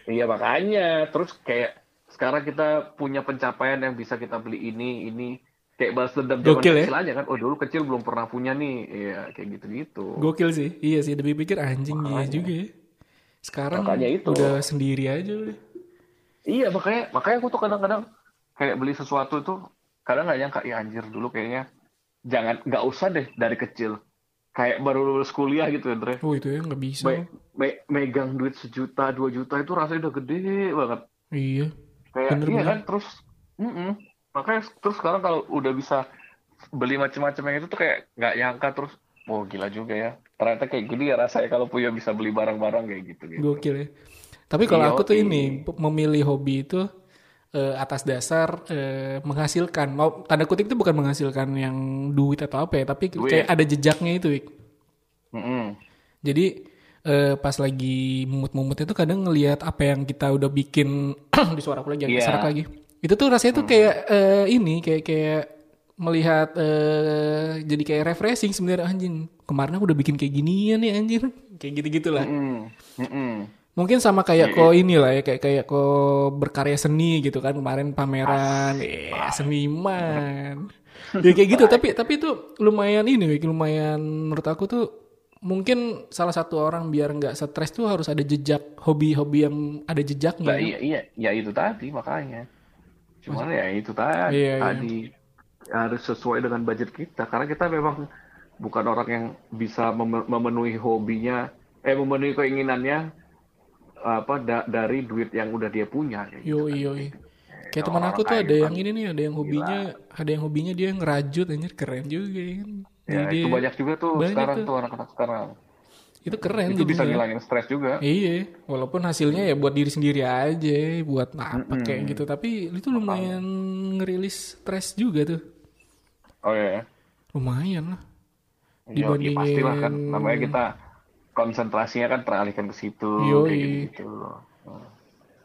Iya makanya terus kayak sekarang kita punya pencapaian yang bisa kita beli ini ini kayak balas dendam zaman Gokil ya? kecil aja kan. Oh dulu kecil belum pernah punya nih. Iya kayak gitu-gitu. Gokil sih. Iya sih, lebih pikir anjing iya Makanya. juga ya. Sekarang Makanya itu. udah sendiri aja udah. Iya makanya makanya aku tuh kadang-kadang kayak beli sesuatu itu kadang nggak nyangka ya anjir dulu kayaknya jangan nggak usah deh dari kecil kayak baru lulus kuliah gitu ya Dre. Oh itu ya nggak bisa. Me- me- megang duit sejuta dua juta itu rasanya udah gede banget. Iya. Kayak Bener, iya bener. kan terus mm-mm. makanya terus sekarang kalau udah bisa beli macam-macam yang itu tuh kayak nggak nyangka terus oh gila juga ya ternyata kayak gini ya rasanya kalau punya bisa beli barang-barang kayak gitu gitu. Gokil ya. Tapi kalau Iya, aku tuh ini memilih hobi itu eh, atas dasar eh, menghasilkan. Mau tanda kutip itu bukan menghasilkan yang duit atau apa ya, tapi Duit. kayak ada jejaknya itu, Wik. Mm-mm. Jadi eh, pas lagi mumut-mumut itu kadang ngelihat apa yang kita udah bikin di suara aku lagi Iya. serak lagi. Itu tuh rasanya tuh kayak eh, ini kayak kayak melihat eh, jadi kayak refreshing sebenarnya anjing. Kemarin aku udah bikin kayak ginian nih anjir. Kayak gitu-gitu lah. Mm-mm. Mm-mm. Mungkin sama kayak Iya, kok inilah ya kayak kayak kok berkarya seni gitu kan kemarin pameran, eh seniman. ya kayak gitu tapi tapi itu lumayan ini lumayan menurut aku tuh mungkin salah satu orang biar nggak stres tuh harus ada jejak hobi-hobi yang ada jejaknya. Nah, iya, iya, ya itu tadi makanya. Cuman ya itu tadi, Iya, iya. tadi harus sesuai dengan budget kita karena kita memang bukan orang yang bisa mem- memenuhi hobinya, eh memenuhi keinginannya apa da- dari duit yang udah dia punya. kayak gitu Yo kan. yo. Kayak teman orang aku tuh ada yang ini nih, ada yang hobinya, ada yang hobinya dia ngerajut anjir keren juga ya kan. Ya, Jadi itu dia- banyak juga tuh banyak sekarang tuh. anak-anak sekarang. itu keren Itu bisa ngilangin stres juga. Iya, walaupun hasilnya ya buat diri sendiri aja, buat apa kayak gitu. Tapi itu lumayan ngerilis stres juga tuh. Oh iya. Lumayan lah. Iya, ya Dibandingin- pastilah kan. Namanya kita konsentrasinya kan teralihkan ke situ Yoi. kayak gitu.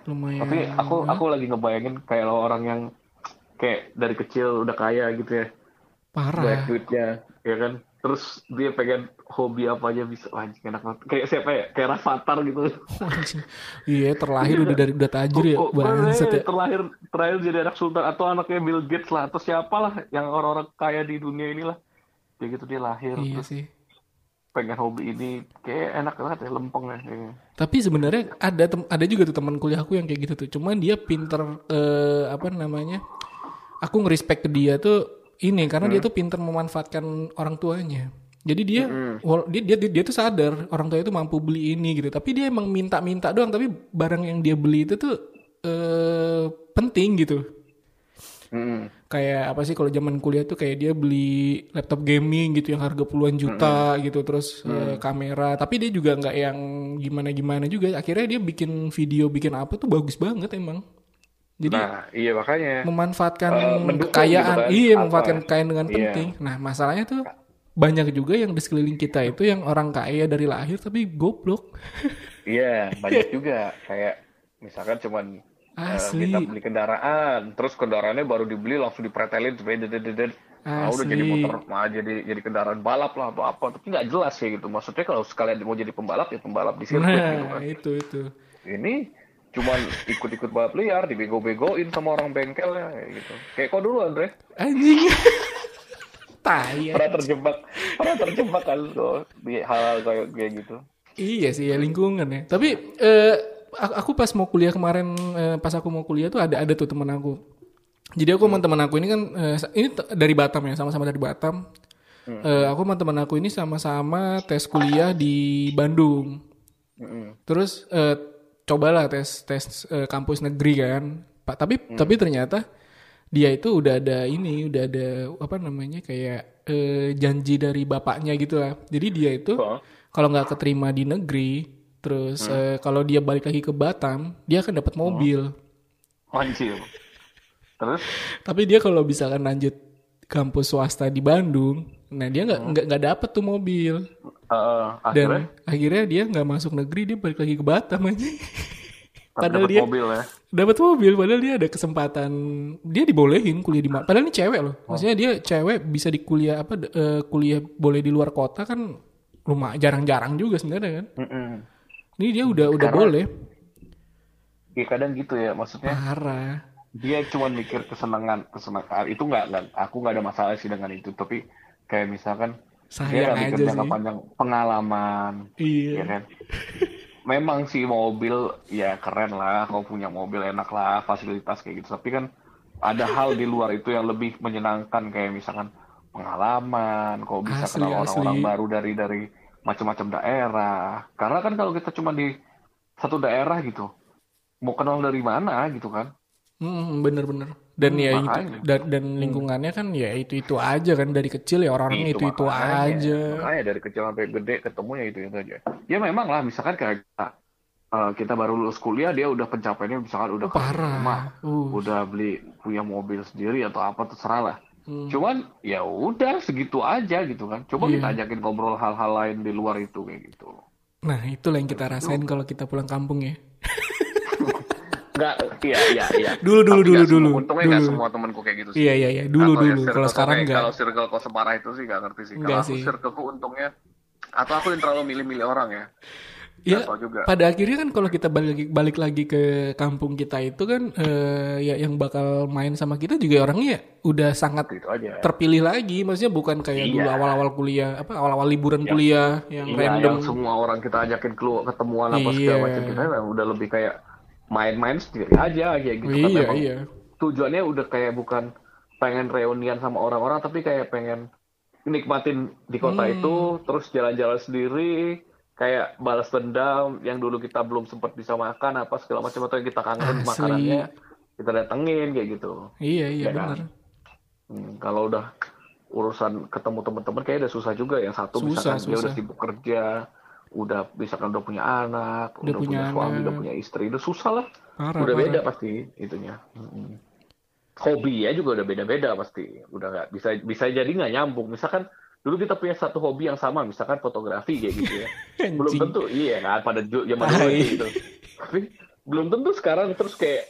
Lumayan. Tapi aku aku lagi ngebayangin kayak lo orang yang kayak dari kecil udah kaya gitu ya, banyak parah. duitnya, ya kan. Terus dia pengen hobi apa aja bisa, anjing enak banget. Kayak siapa ya? Kayak Rafathar gitu. Iya, terlahir udah dari udah tajir ya, Kok- kok- bangsat ya. terlahir terakhir jadi anak sultan atau anaknya Bill Gates lah atau siapa lah yang orang-orang kaya di dunia inilah. Kayak gitu dia lahir Iya terus sih. Pengen hobi ini kayak enak banget ya lempeng ya. kayaknya. Tapi sebenarnya ada tem- ada juga tuh teman kuliahku yang kayak gitu tuh. Cuman dia pinter eh, apa namanya? Aku ngerespek ke dia tuh ini karena dia tuh pinter memanfaatkan orang tuanya. Jadi dia, wal- dia dia dia tuh sadar orang tuanya tuh mampu beli ini gitu. Tapi dia emang minta-minta doang. Tapi barang yang dia beli itu tuh eh, penting gitu. Mm-mm. Kayak apa sih kalau zaman kuliah tuh kayak dia beli laptop gaming gitu yang harga puluhan juta gitu terus eh, kamera tapi dia juga nggak yang gimana-gimana juga akhirnya dia bikin video bikin apa tuh bagus banget emang jadi Nah, iya makanya. memanfaatkan mendukung kekayaan gitu kan, iya apa memanfaatkan ya. kekayaan dengan Iya. penting nah masalahnya tuh banyak juga yang di sekeliling kita itu yang orang kaya dari lahir tapi goblok Iya, banyak juga. Kayak misalkan cuman Asli. kita beli kendaraan, terus kendaraannya baru dibeli langsung dipretelin supaya dedet Ah, udah jadi motor, mah jadi jadi kendaraan balap lah atau apa, tapi nggak jelas ya gitu. Maksudnya kalau sekalian mau jadi pembalap ya pembalap di sirkuit gitu nah kan. itu itu Ini cuman ikut-ikut balap liar, dibego-begoin sama orang bengkel ya gitu. Kayak kau dulu Andre, anjing tai pernah terjebak, pernah terjebak kan kok di hal-hal kayak kayak gitu. Iya sih ya lingkungan ya. Tapi eh, aku pas mau kuliah kemarin eh, pas aku mau kuliah tuh ada ada tuh teman aku. Jadi aku sama teman aku ini kan eh, ini dari Batam ya sama-sama dari Batam. Eh, aku sama teman aku ini sama-sama tes kuliah di Bandung. Mm-mm. Terus eh, cobalah tes tes eh, kampus negeri kan. Pak tapi tapi ternyata dia itu udah ada ini udah ada apa namanya kayak eh, janji dari bapaknya gitu lah. Jadi dia itu kalau nggak keterima di negeri, terus eh, kalau dia balik lagi ke Batam, dia akan dapat mobil. Anjir. Terus Tapi dia kalau misalkan lanjut kampus swasta di Bandung, Nah dia nggak nggak nggak dapet tuh mobil Eh, dan akhirnya akhirnya dia nggak masuk negeri dia balik lagi ke Batam aja. Padahal dapat dia mobil ya. dapat mobil padahal dia ada kesempatan dia dibolehin kuliah di mana padahal ini cewek loh maksudnya dia cewek bisa di kuliah apa eh, kuliah boleh di luar kota kan rumah jarang-jarang juga sebenarnya kan Mm-mm. Ini dia udah udah Karena- boleh. Ya kadang gitu ya, maksudnya parah. dia cuma mikir kesenangan kesenangan. Itu nggak nggak aku nggak ada masalah sih dengan itu tapi kayak misalkan dia sayang nggak mikir aja jangka panjang pengalaman iya. ya kan? Memang sih mobil ya keren lah kalau punya mobil enak lah fasilitas kayak gitu. Tapi kan ada hal di luar itu yang lebih menyenangkan kayak misalkan pengalaman kau bisa Asli, kenal orang-orang baru dari dari macam-macam daerah. Karena kan kalau kita cuma di satu daerah gitu mau kenal dari mana gitu kan? Hmm, bener-bener dan Hmm, ya itu makanya. dan, dan lingkungannya kan ya itu itu aja kan. Dari kecil ya orang-orang itu itu makanya. aja. Makanya dari kecil sampai gede ketemu ya itu itu aja. Ya memang lah, misalkan kayak kita, eh, kita baru lulus kuliah, dia udah pencapaiannya misalkan udah Oh, di rumah, parah uh, udah beli punya mobil sendiri atau apa terserah lah. Hmm. Cuman ya udah segitu aja gitu kan. Coba Iya. kita ajakin ngobrol hal-hal lain di luar itu kayak gitu. nah itulah yang kita rasain kalau kita pulang kampung ya Enggak, iya iya iya. Dulu, dulu, Tapi dulu, semua- dulu, Untungnya dulu. semua temanku kayak gitu sih. iya iya iya dulu ya dulu kalau sekarang enggak Kalau circle kok separah itu sih nggak ngerti sih. Kalau aku circleku untungnya atau aku yang terlalu milih-milih orang ya. Ya, juga. pada akhirnya kan kalau kita balik lagi, balik lagi ke kampung kita itu kan eh, ya yang bakal main sama kita juga orangnya udah sangat Gitu aja. terpilih lagi, maksudnya bukan kayak dulu Iya. awal-awal kuliah, apa awal-awal liburan kuliah yang Iya, random. yang semua orang kita ajakin keluar ketemuan apa segala Iya. macam kita udah lebih kayak main-main sendiri aja kayak gitu kan iya memang iya. tujuannya udah kayak bukan pengen reunian sama orang-orang tapi kayak pengen nikmatin di kota Hmm. itu terus jalan-jalan sendiri kayak balas dendam yang dulu kita belum sempat bisa makan apa segala macam atau yang kita kangen Asli. makanannya kita datengin kayak gitu Iya iya Ya kan? benar. Hmm, kalau udah urusan ketemu teman-teman kayak udah susah juga yang satu Susah, misalkan dia udah susah. sibuk kerja udah misalkan udah punya anak Udah udah, punya punya, suami anak. udah punya istri udah susah lah Parah, udah parah. beda pasti itunya Mm-mm. hobi ya juga udah beda-beda pasti udah nggak bisa bisa jadi nggak nyambung misalkan dulu kita punya satu hobi yang sama misalkan fotografi kayak gitu ya belum tentu iya kan pada ju- zaman dulu Tai. gitu tapi belum tentu sekarang terus kayak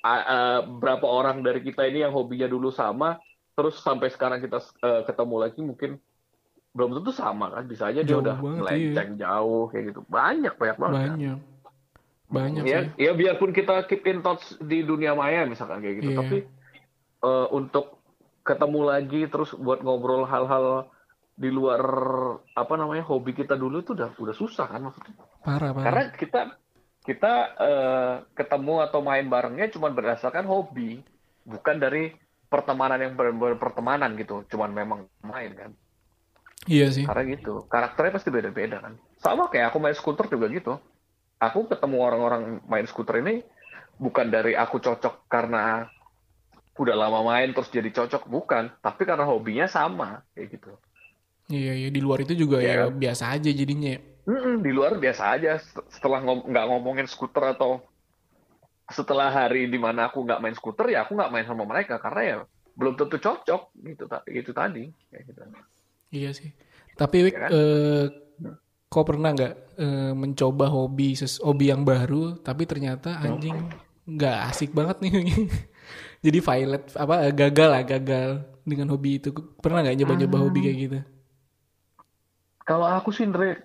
a- a- berapa orang dari kita ini yang hobinya dulu sama terus sampai sekarang kita eh, ketemu lagi mungkin belum tentu sama kan bisa aja dia udah banget, melenceng jauh kayak gitu banyak banyak banget kan. Banyak. Banyak ya ya biarpun kita keep in touch di dunia maya misalkan kayak gitu Iya. tapi eh, untuk ketemu lagi terus buat ngobrol hal-hal di luar apa namanya hobi kita dulu itu udah udah susah kan maksudnya? Parah parah. karena kita kita eh, ketemu atau main barengnya cuma berdasarkan hobi bukan dari pertemanan yang benar-benar pertemanan gitu. Cuman memang main kan. Iya sih. karena gitu. Karakternya pasti beda-beda kan. Sama kayak aku main skuter juga gitu. Aku ketemu orang-orang main skuter ini bukan dari aku cocok karena udah lama main terus jadi cocok. Bukan. Tapi karena hobinya sama kayak gitu Iya iya di luar itu juga ya Iya. biasa aja jadinya. Mm-mm, di luar biasa aja Set- setelah ngom- nggak ngomongin skuter atau setelah hari di mana aku nggak main skuter ya aku nggak main sama mereka karena ya belum tentu cocok gitu itu tadi gitu. Iya sih. Tapi Wik, Ya kan? eh, kau pernah nggak eh, mencoba hobi ses hobi yang baru, tapi ternyata anjing nggak asik banget nih. Jadi violet apa eh, gagal lah gagal dengan hobi itu. Pernah nggak nyoba-nyoba hobi kayak gitu? Kalau aku sih Andre,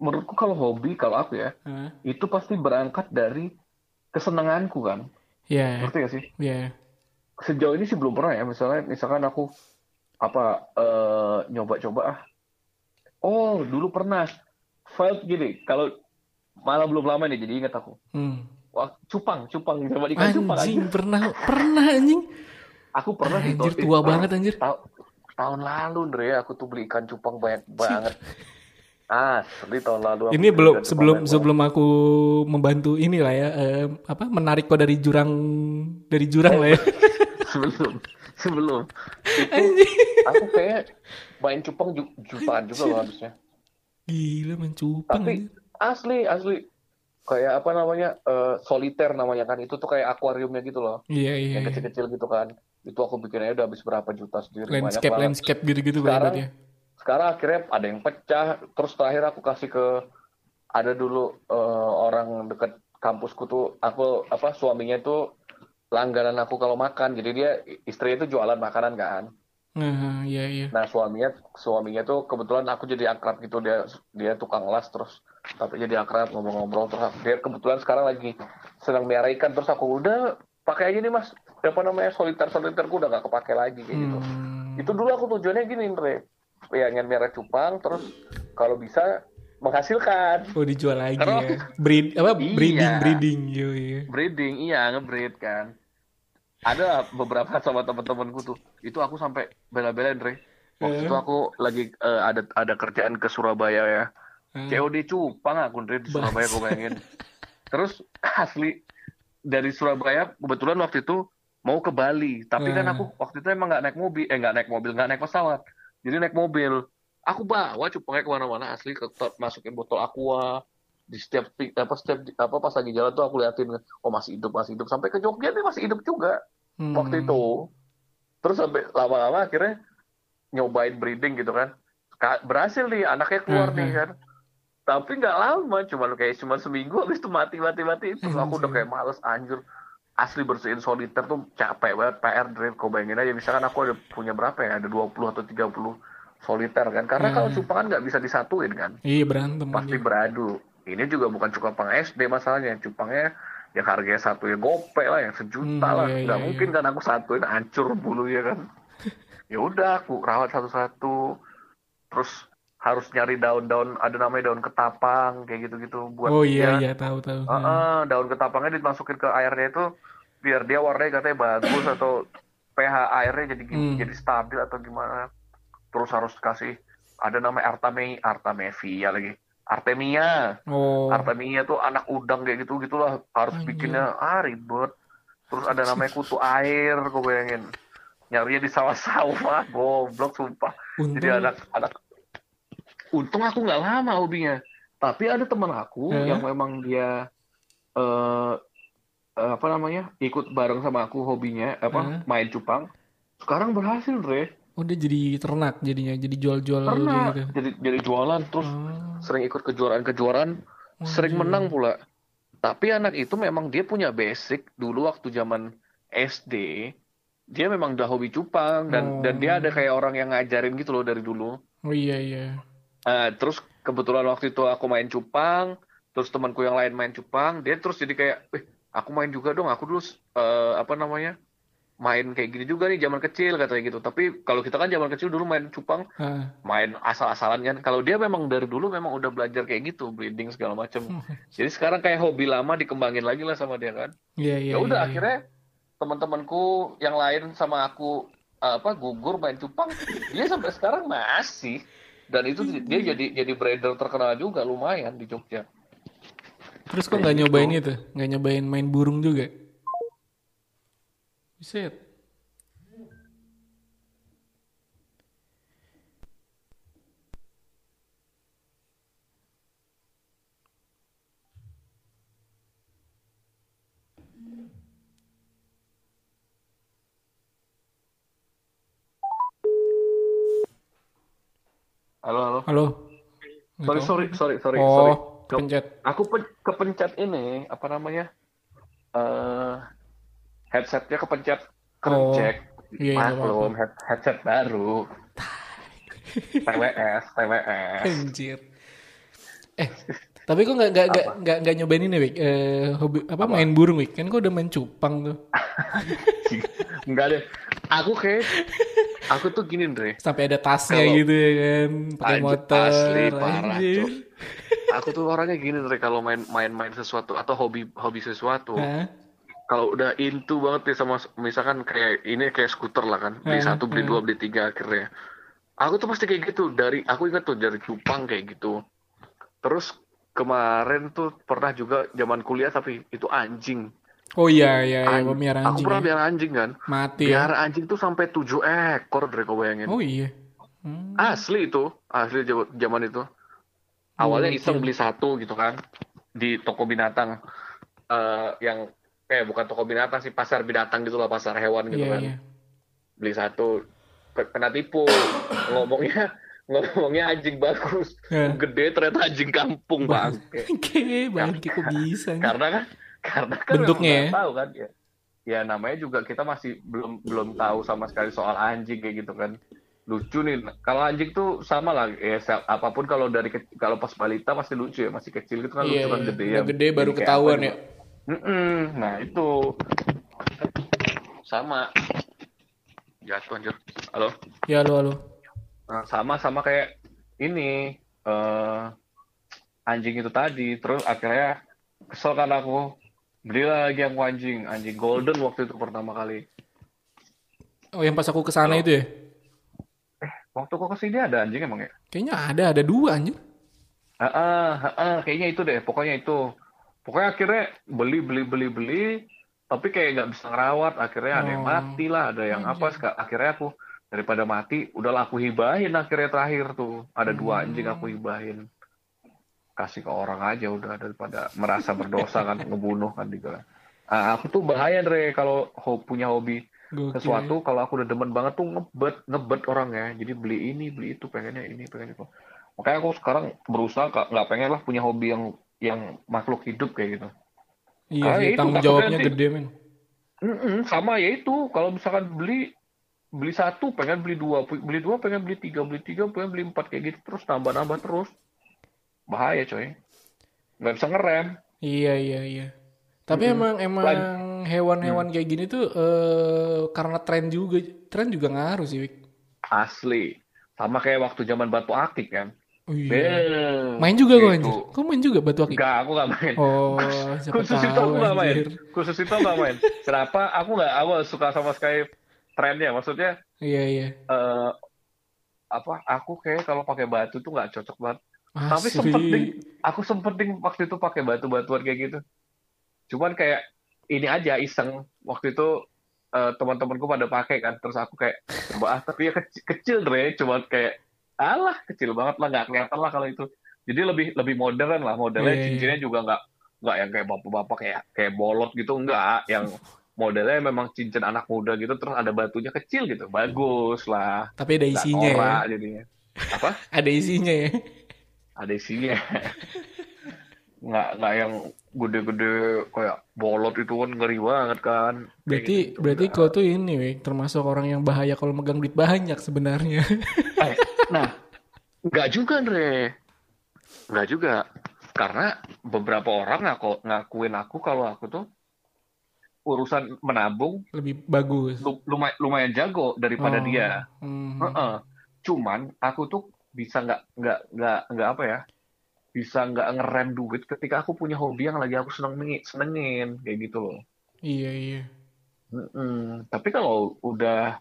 menurutku kalau hobi kalau aku ya Hah? itu pasti berangkat dari kesenanganku kan Ya, ngerti gak sih ya. sejauh ini sih belum pernah ya misalnya misalkan aku apa eh, nyoba-coba ah oh dulu pernah felt gini kalau malah belum lama nih jadi ingat aku Hmm. wah cupang cupang coba ikan cupang Anjing pernah pernah anjing. aku pernah Anjir tua banget anjir. ta- tahun lalu Andre aku tuh beli ikan cupang banyak banget. Asli tahun lalu aku Ini belum sebelum sebelum aku membantu inilah ya eh, apa menarik kau dari jurang dari jurang lah ya. sebelum sebelum. Itu aku kayak main cupang ju- jutaan juga loh habisnya Gila mencupang. tapi asli asli kayak apa namanya eh, soliter namanya kan itu tuh kayak akuariumnya gitu loh Iya iya. yang iya. kecil-kecil gitu kan itu aku bikinnya udah habis berapa juta sendiri banyak Landscape banget landscape gitu-gitu Sekarang- ya. sekarang akhirnya ada yang pecah terus terakhir aku kasih ke ada dulu eh, orang deket kampusku tuh aku apa suaminya tuh langganan aku kalau makan jadi dia istrinya itu jualan makanan kan Nah, iya iya. nah suaminya suaminya tuh kebetulan aku jadi akrab gitu dia dia tukang las terus tapi jadi akrab ngobrol-ngobrol terus dia kebetulan sekarang lagi sedang miara ikan terus aku udah pakai aja nih mas apa namanya soliter soliterku udah gak kepake lagi kayak gitu Hmm. itu dulu aku tujuannya gini Andre ya ingin merah cupang terus kalau bisa menghasilkan Oh dijual lagi Karena ya. Breed apa Iya. breeding breeding yo iya. breeding iya ngebreed kan ada beberapa sama teman-temanku tuh. Itu aku sampai bela-belain Andre waktu Eh. itu aku lagi eh, ada ada kerjaan ke Surabaya ya. Ah. COD cupang aku Andre di Surabaya aku bayangin. Terus asli dari Surabaya kebetulan waktu itu mau ke Bali. Tapi kan Eh. aku waktu itu emang nggak naik mobil eh nggak naik mobil nggak naik pesawat. Jadi naik mobil. Aku bawa cupangnya ke mana-mana asli ke, masukin botol aqua di setiap apa setiap apa pas lagi jalan tuh aku liatin oh masih hidup masih hidup. Sampai ke Jogja nih masih hidup juga Hmm. waktu itu. Terus sampai lama-lama akhirnya nyobain breeding gitu kan. Ka- berhasil nih anaknya keluar Mhm. nih kan. Tapi nggak lama cuma kayak cuma seminggu habis itu mati mati mati. Itu aku udah kayak males anjir asli bersihin soliter tuh capek banget PR Dre kau bayangin aja. Misalkan aku ada punya berapa ya ada 20 atau 30 soliter kan. Karena Hmm. kalau cupangan nggak bisa disatuin kan. Iya berantem pasti beradu. Ini juga bukan cupang SD masalahnya, cupangnya yang harganya satu ya gope lah, yang sejuta Hmm, lah. iya, Nggak iya, mungkin kan aku satuin hancur bulunya kan. ya udah aku rawat satu-satu. Terus harus nyari daun-daun, ada namanya daun ketapang kayak gitu-gitu buat Oh iya dia. iya tahu tahu. Heeh, daun ketapangnya dimasukin ke airnya itu biar dia warnanya katanya bagus atau pH airnya jadi Hmm. jadi stabil atau gimana. Terus harus kasih ada namanya Artame Artemevia lagi. Artemia. Oh. Artemia tuh anak udang kayak gitu gitulah harus Anjir. bikinnya ah ribet. Terus ada namanya kutu air, gue bayangin. Nyarinya di sawah-sawah, goblok sumpah. Untung. Jadi anak anak untung aku nggak lama hobinya. Tapi ada teman aku Eh? yang memang dia eh eh, apa namanya ikut bareng sama aku hobinya apa Eh? main cupang. Sekarang berhasil, Dre. Udah jadi ternak jadinya, jadi jual-jual gitu. jadi jadi jualan terus Oh. sering ikut kejuaraan-kejuaraan, sering Anjir. menang pula. Tapi anak itu memang dia punya basic dulu waktu zaman SD. Dia memang udah hobi cupang dan Oh. dan dia ada kayak orang yang ngajarin gitu loh dari dulu. Oh iya iya. Eh, terus kebetulan waktu itu aku main cupang, terus temanku yang lain main cupang, dia terus jadi kayak, eh aku main juga dong, aku dulu eh, apa namanya main kayak gini juga nih zaman kecil katanya gitu. Tapi kalau kita kan zaman kecil dulu main cupang, Ah. main asal-asalan kan. Kalau dia memang dari dulu memang udah belajar kayak gitu, breeding segala macam. Jadi sekarang kayak hobi lama dikembangin lagi lah sama dia kan. Iya iya. Ya udah iya. akhirnya teman-temanku yang lain sama aku apa gugur main cupang, dia sampai sekarang masih dan itu dia jadi jadi breeder terkenal juga lumayan di Jogja. Terus kok nggak nyobain itu? Nggak nyobain main burung juga? Buset. Halo halo. Halo. Sorry sorry sorry sorry Oh, sorry. kepencet. Aku pe- kepencet ini apa namanya? eh headsetnya kepencet Oh, kerjek. iya, iya, Maklum, head- headset baru. TWS, TWS. Anjir. Eh, tapi kok nggak nggak nggak nggak nggak nyobain ini, Wik? Eh, hobi apa, main burung, Wik? Kan kok udah main cupang tuh. Enggak deh. Aku kayak aku tuh gini, Dre. Sampai ada tasnya Kalau- gitu ya kan, pakai motor. asli, parah, anjir. Aku tuh orangnya gini, Dre, kalau main main main sesuatu atau hobi hobi sesuatu, Hah? Kalau udah into banget nih sama misalkan kayak ini kayak skuter lah kan, beli Hmm, satu, beli dua, beli tiga akhirnya. Aku tuh pasti kayak gitu dari aku ingat tuh dari cupang kayak gitu. Terus kemarin tuh pernah juga zaman kuliah tapi itu anjing. Oh iya iya, iya. An- aku anjing. pernah ya. biara anjing kan. Mati ya. Biara anjing tuh sampai 7 ekor, Dre, kau bayangin. Oh iya. Hmm. Asli itu, asli zaman itu. Awalnya Gokil. iseng beli satu gitu kan. di toko binatang eh, yang eh bukan toko binatang sih pasar binatang gitu lah pasar hewan gitu Iya, kan iya. beli satu ke- kena tipu ngomongnya ngomongnya anjing bagus Ya. gede ternyata anjing kampung bang Oke, bangke kok bisa. nih? karena kan karena kan Bentuknya ya? tahu kan ya ya namanya juga kita masih belum belum tahu sama sekali soal anjing kayak gitu kan lucu nih kalau anjing tuh sama lah ya apa pun kalau dari kalau pas balita masih lucu ya masih kecil gitu kan Iya, lucu kan iya. gede ya gede baru kayak ketahuan apa ya. Mm-mm. nah itu. Sama. Jatuh anjir halo? Ya halo halo. Nah, sama sama kayak ini eh anjing itu tadi. Terus akhirnya kesel kan aku beli lagi yang anjing anjing golden waktu itu pertama kali. Oh yang pas aku ke sana itu ya? waktu kok ke sini ada anjing emang ya? Kayaknya ada ada dua anjir. Heeh, heeh, kayaknya itu deh pokoknya itu pokoknya akhirnya beli beli beli beli tapi kayak nggak bisa ngerawat. Akhirnya ada yang Oh. mati lah ada yang apa akhirnya aku daripada mati udahlah aku hibahin akhirnya terakhir tuh. Ada dua anjing aku hibahin. Kasih ke orang aja udah daripada merasa berdosa kan ngebunuh kan juga Ah, aku tuh bahaya Dre kalau ho- punya hobi. Gokil. sesuatu kalau aku udah demen banget tuh ngebet ngebet orang ya. Jadi beli ini beli itu pengennya ini pengen itu. Makanya aku sekarang berusaha nggak pengen lah punya hobi yang yang makhluk hidup kayak gitu. Iya Ah, sih, itu tanggung jawabnya nanti- gede men. Mm-mm, sama ya itu kalau misalkan beli beli satu pengen beli dua beli dua pengen beli tiga beli tiga pengen beli empat kayak gitu terus nambah nambah terus. Bahaya coy. Nggak bisa ngerem. Iya iya iya. Tapi emang emang hewan-hewan kayak gini tuh eh, karena tren juga tren juga ngaruh sih. Wik. asli. Sama kayak waktu zaman batu akik kan Oh, iya. Bel. Main juga kok Gitu. anjir. Kau main juga batu akik? Enggak, aku nggak main. Oh, siapa khusus itu tahu aku nggak main khusus itu aku nggak main kenapa aku nggak aku suka sama sekali trennya maksudnya Iya iya. eh apa aku kayak kalau pakai batu tuh nggak cocok banget tapi Asli. sempet ding aku sempet ding waktu itu pakai batu-batuan kayak gitu cuman kayak ini aja iseng waktu itu eh, teman-temanku pada pakai kan terus aku kayak coba ah tapi ya kecil, kecil deh cuman kayak alah kecil banget lah nggak kelihatan lah kalau itu jadi lebih lebih modern lah modelnya Iya, iya. cincinnya juga nggak nggak yang kayak bapak-bapak kayak kayak bolot gitu enggak yang modelnya memang cincin anak muda gitu terus ada batunya kecil gitu bagus lah Tapi ada isinya ya. jadinya apa Ada isinya ya. ada isinya nggak nggak yang gede-gede kayak bolot itu kan ngeri banget kan Berarti gitu. berarti kau tuh ini termasuk orang yang bahaya kalau megang duit banyak sebenarnya. Nah nggak juga Andre nggak juga karena beberapa orang ngaku, ngakuin aku kalau aku tuh urusan menabung Lebih bagus. lu- lumayan, lumayan jago daripada Oh, dia hmm. Heeh. cuman aku tuh bisa nggak nggak nggak nggak apa ya bisa nggak ngerem duit ketika aku punya hobi yang lagi aku seneng senengin kayak gitu loh Iya iya. Mm-mm. Tapi kalau udah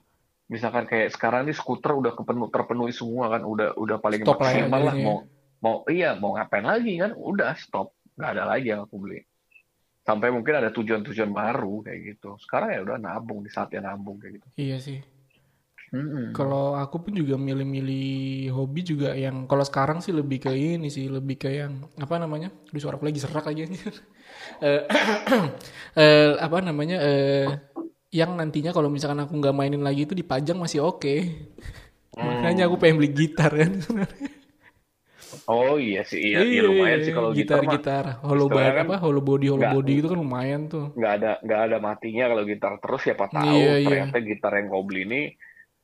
misalkan kayak sekarang nih skuter udah kepenuh terpenuhi semua kan, udah udah paling Stop ya maksimal lah mau mau iya mau ngapain lagi kan, udah stop nggak ada lagi yang aku beli. Sampai mungkin ada tujuan-tujuan baru kayak gitu. Sekarang ya udah nabung di saatnya nabung kayak gitu. Iya sih. Mm-mm. Kalau aku pun juga milih-milih hobi juga yang kalau sekarang sih lebih ke ini sih, lebih ke yang apa namanya? Aduh suara aku lagi serak lagi anjir. Eh, eh, apa namanya? eh yang nantinya kalau misalkan aku nggak mainin lagi itu dipajang masih oke. Makanya aku pengen beli gitar kan. Oh iya sih, iya, iya lumayan sih kalau gitar mah gitar hollow body kan apa hollow body hollow nggak- body itu kan lumayan tuh. nggak ada nggak ada matinya kalau gitar terus siapa tahu Iya, iya. ternyata gitar yang kau beli ini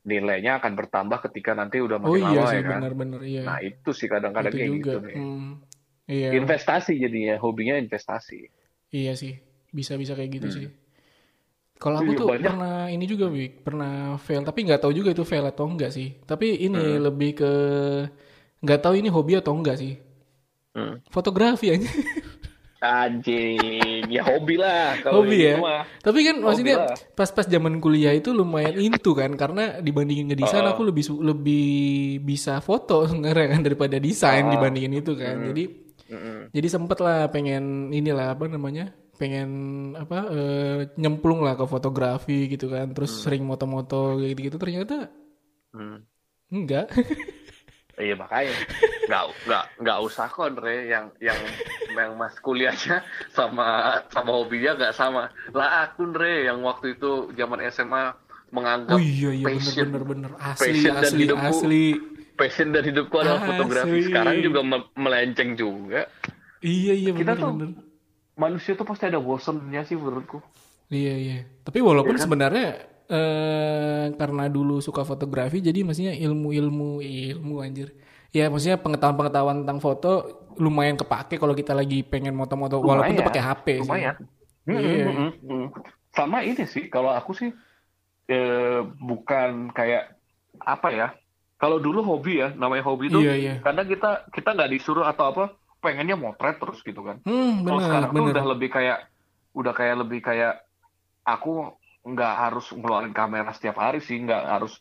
nilainya akan bertambah ketika nanti udah Oh makin iya lama sih ya kan. benar-benar iya. Nah itu sih kadang-kadang kayak juga. gitu nih. Hmm, iya. Investasi jadinya, hobinya investasi. Iya sih, bisa-bisa kayak gitu sih. Kalau aku Iya, tuh banyak. pernah ini juga, Wik, pernah fail, tapi nggak tahu juga itu fail atau enggak sih. Tapi ini Hmm. lebih ke nggak tahu ini hobi atau enggak sih. Hmm. Fotografi aja. Anjing, ya hobi lah kalau Hobi ya? mah. Tapi kan maksudnya lah. pas-pas zaman kuliah itu lumayan into kan karena dibandingin ngedesain Oh. aku lebih lebih bisa foto sebenarnya kan daripada desain Oh. dibandingin itu kan. Jadi Mm-mm. jadi sempet lah pengen inilah apa namanya pengen apa eh, nyemplung lah ke fotografi gitu kan terus sering moto-moto gitu gitu ternyata Hmm. enggak Iya makanya nggak nggak nggak usah kok Andre yang yang yang mas kuliahnya sama sama hobinya nggak sama. Lah aku Andre yang waktu itu zaman SMA menganggap Oh iya iya passion, bener bener bener asli passion dan asli hidupku asli. passion dan hidupku adalah Asli. fotografi. Sekarang juga me- melenceng juga. Iya iya Kita bener tuh bener. Manusia tuh pasti ada bosennya sih menurutku. Iya iya. Tapi walaupun Iya kan? sebenarnya eh karena dulu suka fotografi jadi maksudnya ilmu-ilmu ilmu anjir. Ya maksudnya pengetahuan-pengetahuan tentang foto lumayan kepake kalau kita lagi pengen moto-moto walaupun Lumayan, pakai HP sih. Lumayan. Iya. Mm, mm, mm. Sama ini sih, kalau aku sih eh, bukan kayak apa ya? Kalau dulu hobi ya, namanya hobi itu Iya iya. kadang kita kita nggak disuruh atau apa, pengennya motret terus gitu kan. Hmm, Kalau benar sekarang tuh benar. udah lebih kayak udah kayak lebih kayak aku nggak harus ngeluarin kamera setiap hari sih, nggak harus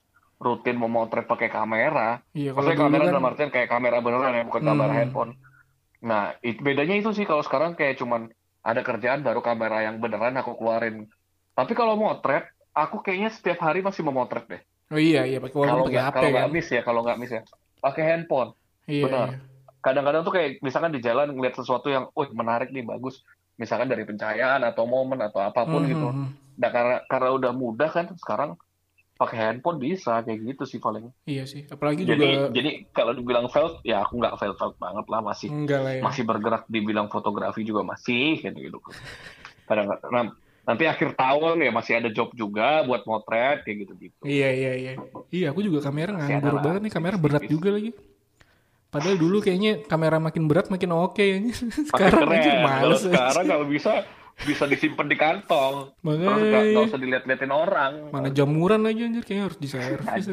rutin memotret pakai kamera. Iya kalau Maksudnya kamera kan dalam artian kayak kamera beneran ya, bukan kamera Hmm. handphone. Nah, it- bedanya itu sih kalau sekarang kayak cuman ada kerjaan baru kamera yang beneran aku keluarin. Tapi kalau motret, aku kayaknya setiap hari masih memotret deh. Oh iya iya pakai Kalau pakai nggak HP kalau kan. nggak miss ya, kalau nggak miss ya, pakai handphone. Iya benar. iya. Kadang-kadang tuh kayak misalkan di jalan ngeliat sesuatu yang, wih menarik nih, bagus. Misalkan dari pencahayaan atau momen atau apa pun Hmm, gitu. hmm, hmm. Nah, karena karena udah mudah kan sekarang pakai handphone bisa kayak gitu sih paling. Iya sih. Apalagi Jadi juga jadi kalau dibilang felt ya aku nggak felt felt banget lah masih enggak lah ya. masih bergerak dibilang fotografi juga masih gitu gitu. Kadang nah, nanti akhir tahun ya masih ada job juga buat motret kayak gitu gitu. Iya iya iya. Iya aku juga kamera nganggur banget nih kamera berat juga lagi. Padahal dulu kayaknya kamera makin berat makin oke ya. Makin Sekarang aja keren. Kalau males. sekarang kalau bisa bisa disimpan di kantong. Terus nggak Makanya nggak usah dilihat-liatin orang. mana jamuran lagi anjir kayaknya harus diservis.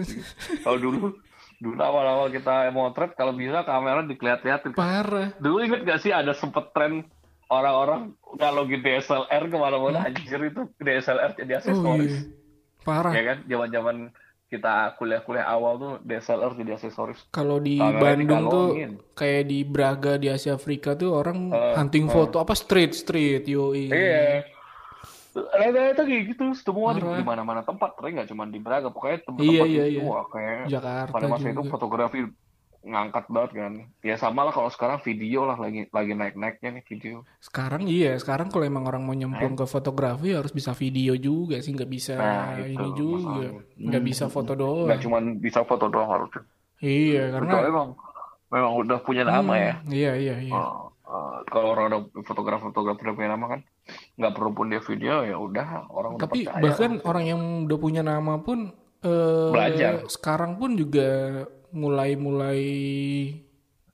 Kalau dulu dulu awal-awal kita motret kalau bisa kamera dilihat-liatin. Parah. Dulu inget gak sih ada sempet tren orang-orang ngalogin DSLR ke mana-mana anjir itu DSLR jadi Oh aksesoris. iya. Parah. Ya kan, zaman-zaman kita kuliah-kuliah awal tuh DSLR jadi aksesoris. Kalau di Kamera Bandung tuh kayak di Braga di Asia Afrika tuh orang Eh, hunting eh. foto apa street street yoi. Iya. Rata-rata kayak gitu, semua di, Parah. di mana-mana tempat, tapi nggak cuma di Braga, pokoknya tempat-tempat Iya, itu iya, iya. semua kayak Jakarta pada masa itu juga. fotografi ngangkat banget kan. Ya sama lah kalau sekarang video lah lagi lagi naik-naiknya nih video. Sekarang iya, sekarang kalau emang orang mau nyemplung ke fotografi harus bisa video juga sih, nggak bisa Nah, itu ini juga, nggak Hmm. bisa foto doang. Nggak cuma bisa foto doang harusnya. Iya, karena memang memang udah punya nama Hmm, ya. Iya iya iya. Oh, eh, kalau orang udah fotografer-fotografer udah punya nama kan, nggak perlu pun dia video ya udah orang udah Tapi percaya. bahkan orang yang udah punya nama pun eh, Belajar. sekarang pun juga mulai-mulai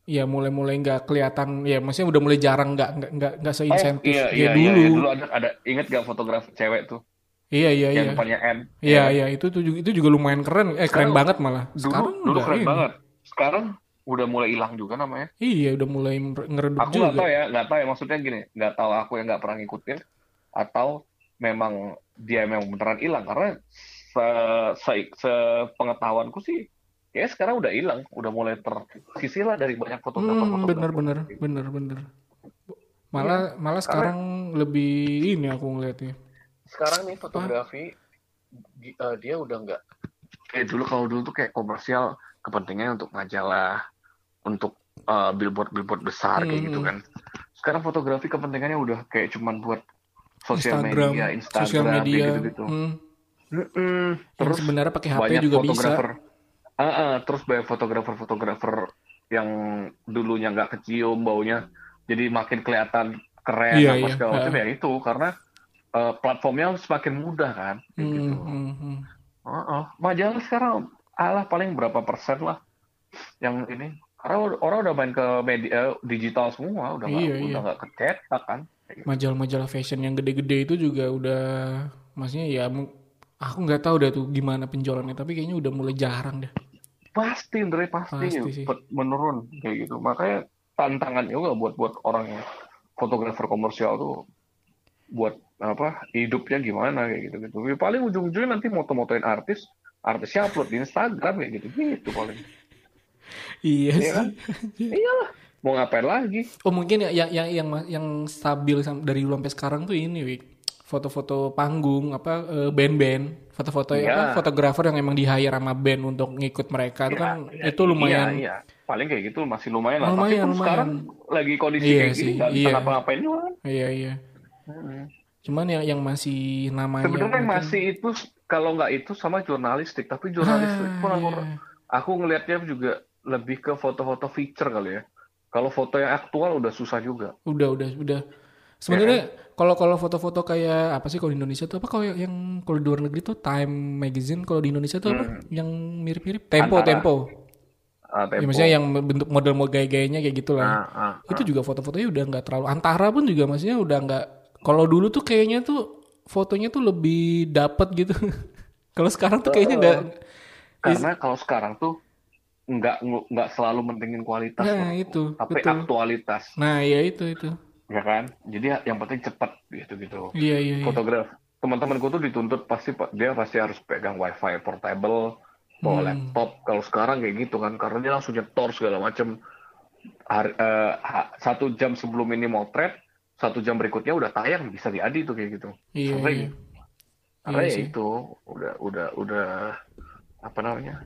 ya mulai-mulai nggak kelihatan ya maksudnya udah mulai jarang nggak nggak nggak nggak Oh seinsentif iya ya iya dulu. iya, iya. dulu ada ada inget gak fotografer cewek tuh Iya iya iya. yang depannya M. Iya iya itu tuh juga, itu juga lumayan keren eh keren Sekarang- banget malah. Dulu Sekarang dulu nggak keren ini. banget. Sekarang udah mulai hilang juga namanya. Iya udah mulai ngeredup Aku nggak juga. tahu ya, nggak tahu ya maksudnya gini, nggak tahu aku yang nggak pernah ngikutin atau memang dia memang beneran hilang karena se, se, sepengetahuanku sih ya sekarang udah hilang, udah mulai tersisih lah dari banyak Hmm, fotografer-fotografer. bener bener bener bener. Malah malah sekarang lebih ini aku ngeliatnya. Sekarang nih fotografi di- eh, dia udah nggak kayak dulu kalau dulu tuh kayak komersial kepentingannya untuk majalah, untuk eh, billboard-billboard besar kayak Hmm. gitu kan. Sekarang fotografi kepentingannya udah kayak cuman buat sosial Instagram, media, Instagram sosial kayak media. gitu-gitu. Hmm. Terus sebenarnya pakai HP juga bisa. Ah, ah, terus banyak fotografer-fotografer yang dulunya nggak kecium baunya, jadi makin kelihatan keren Iya, apa iya. segala macam Ah. ya itu karena eh, platformnya semakin mudah kan, Hmm, gitu. hmm. Heeh. Majalah sekarang alah paling berapa persen lah yang ini karena or- orang udah main ke media eh, digital semua udah nggak Iya, udah iya. nggak kecetak kan Majalah-majalah fashion yang gede-gede itu juga udah, maksudnya ya, aku nggak tahu dah tuh gimana penjualannya, tapi kayaknya udah mulai jarang deh. Pasti Andre pasti, Pasti menurun kayak gitu makanya tantangan juga buat buat orang yang fotografer komersial tuh buat apa hidupnya gimana kayak gitu gitu paling ujung-ujungnya nanti moto-motoin artis artisnya upload di Instagram kayak gitu gitu paling Iya kan? sih. iyalah mau ngapain lagi Oh mungkin ya yang yang yang, yang stabil dari dulu sampai sekarang tuh ini, Wik. Foto-foto panggung apa eh, band-band, foto-foto Iya. apa fotografer yang emang di hire sama band untuk ngikut mereka itu Ya, kan ya, itu lumayan Iya, iya. Paling kayak gitu masih lumayan lah. Lumayan, Tapi lumayan. sekarang lagi kondisi Iya kayak sih, gini iya. ngapa-ngapain juga. kan. iya iya. Cuman yang yang masih namanya Sebenarnya mungkin- masih itu kalau nggak itu sama jurnalistik, tapi jurnalistik Ah, pun aku iya. aku ngelihatnya juga lebih ke foto-foto feature kali ya. Kalau foto yang aktual udah susah juga. Udah, udah, udah. Sebenarnya Iya kalau kalau foto-foto kayak apa sih kalau di Indonesia tuh apa kalau yang, kalau di luar negeri tuh Time Magazine kalau di Indonesia tuh apa? Yang mirip-mirip Tempo, Hmm. Antara. Tempo. Ah, Ya, maksudnya yang bentuk model mau gaya-gayanya kayak gitu lah. Ah, ah, Itu juga foto-fotonya udah nggak terlalu antara pun juga maksudnya udah nggak kalau dulu tuh kayaknya tuh fotonya tuh lebih dapet gitu. kalau sekarang tuh kayaknya nggak Karena kalau sekarang tuh nggak nggak selalu mentingin kualitas, Nah, itu, tapi betul. aktualitas, Nah, ya itu itu. Ya kan? Jadi yang penting cepat gitu gitu. Iya, iya, iya. Fotograf teman-temanku tuh dituntut pasti dia pasti harus pegang wifi portable, bawa Hmm. laptop. Kalau sekarang kayak gitu kan, karena dia langsung nyetor segala macam. Hari- eh, satu jam sebelum ini motret, satu jam berikutnya udah tayang bisa diadi tuh kayak gitu. Iya, Sering. iya. Karena Iya ya itu udah udah udah apa namanya?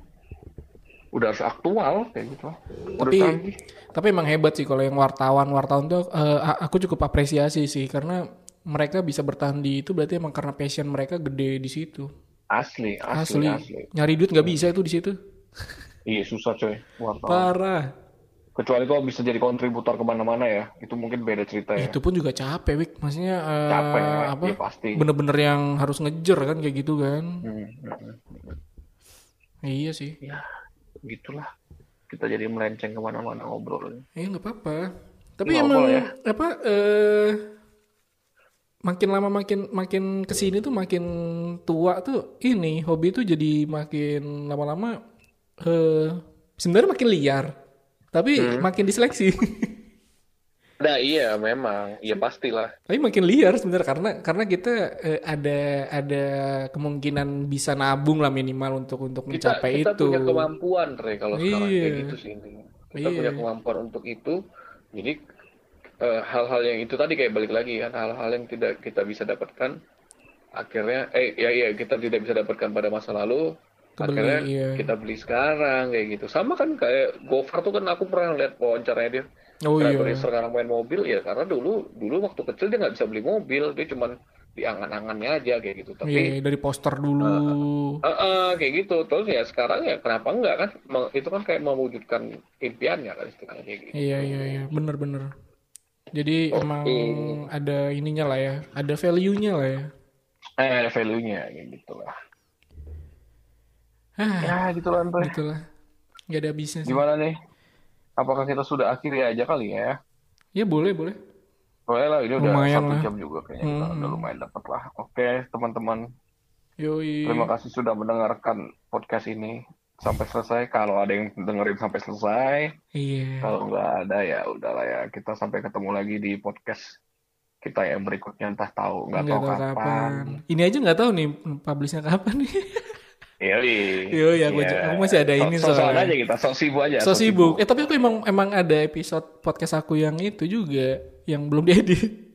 Udah harus aktual kayak gitu. Udah Tapi- canggih. Tapi emang hebat sih kalau yang wartawan wartawan tuh eh, aku cukup apresiasi sih karena mereka bisa bertahan di itu berarti emang karena passion mereka gede di situ. asli, Asli. asli, asli. Nyari duit nggak bisa itu di situ. Iya susah coy. wartawan. Parah. Kecuali kau bisa jadi kontributor ke mana-mana ya, itu mungkin beda cerita ya. Itu pun juga capek, Wik. Maksudnya eh, Capek, apa? ya pasti. Bener-bener yang harus ngejer kan kayak gitu kan. Hmm, hmm, hmm. Iya sih. Ya, gitulah. Kita jadi melenceng ke mana-mana ngobrol. Iya nggak apa-apa. Tapi Nggak emang apa ya. apa eh makin lama makin makin ke sini tuh makin tua tuh ini hobi tuh jadi makin lama-lama eh sebenarnya makin liar. Tapi Hmm. makin diseleksi. Nah iya memang, iya pastilah. Tapi makin liar sebenarnya karena karena kita eh, ada ada kemungkinan bisa nabung lah minimal untuk untuk Kita mencapai kita itu. punya kemampuan, Re, kalau sekarang Iya. kayak gitu sih intinya. Kita Iya. punya kemampuan untuk itu. Jadi eh, hal-hal yang itu tadi kayak balik lagi kan, hal-hal yang tidak kita bisa dapatkan akhirnya eh ya iya kita tidak bisa dapatkan pada masa lalu Kebeli, akhirnya iya. kita beli sekarang kayak gitu sama kan kayak Gofar tuh kan aku pernah lihat wawancaranya dia Oh iya. Dia sekarang main mobil ya karena dulu dulu waktu kecil dia nggak bisa beli mobil dia cuman di angan-angannya aja kayak gitu tapi Iya, dari poster dulu. eh, eh, kayak gitu terus ya sekarang ya kenapa enggak kan itu kan kayak mewujudkan impiannya kan istilahnya kayak gitu Iya iya iya bener-bener. Jadi Oke. emang ada ininya lah ya, ada value-nya lah ya. eh ada value-nya kayak gitu lah Ah, ya gitu lah Andre. gitulah. Gak ada sih. gimana nih apakah kita sudah akhiri aja kali ya Ya boleh boleh. boleh lah ini udah Lumayan satu lah. jam juga kayaknya kita Hmm. udah lumayan dapat lah oke teman-teman Yoi. Terima kasih sudah mendengarkan podcast ini sampai selesai. Kalau ada yang dengerin sampai selesai, Iya. kalau nggak ada ya udahlah ya. Kita sampai ketemu lagi di podcast kita yang berikutnya entah tahu nggak Nggak tahu tahu kapan. kapan. Ini aja nggak tahu nih publishnya kapan nih. Iya, Yoi, aku aja- aku masih ada ini so, soalnya. aja kita, sok sibuk aja. so sok sibuk. Eh tapi aku emang emang ada episode podcast aku yang itu juga yang belum diedit.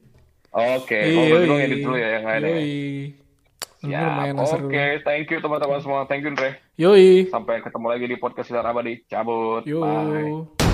Oke, ngobrol dulu yoi. edit dulu ya yang lain ya. Yoi. Lumayan Oke, seru. thank you teman-teman semua. Thank you Andre. Yoi. Sampai ketemu lagi di podcast Sinar Abadi. Cabut. Yo. Bye.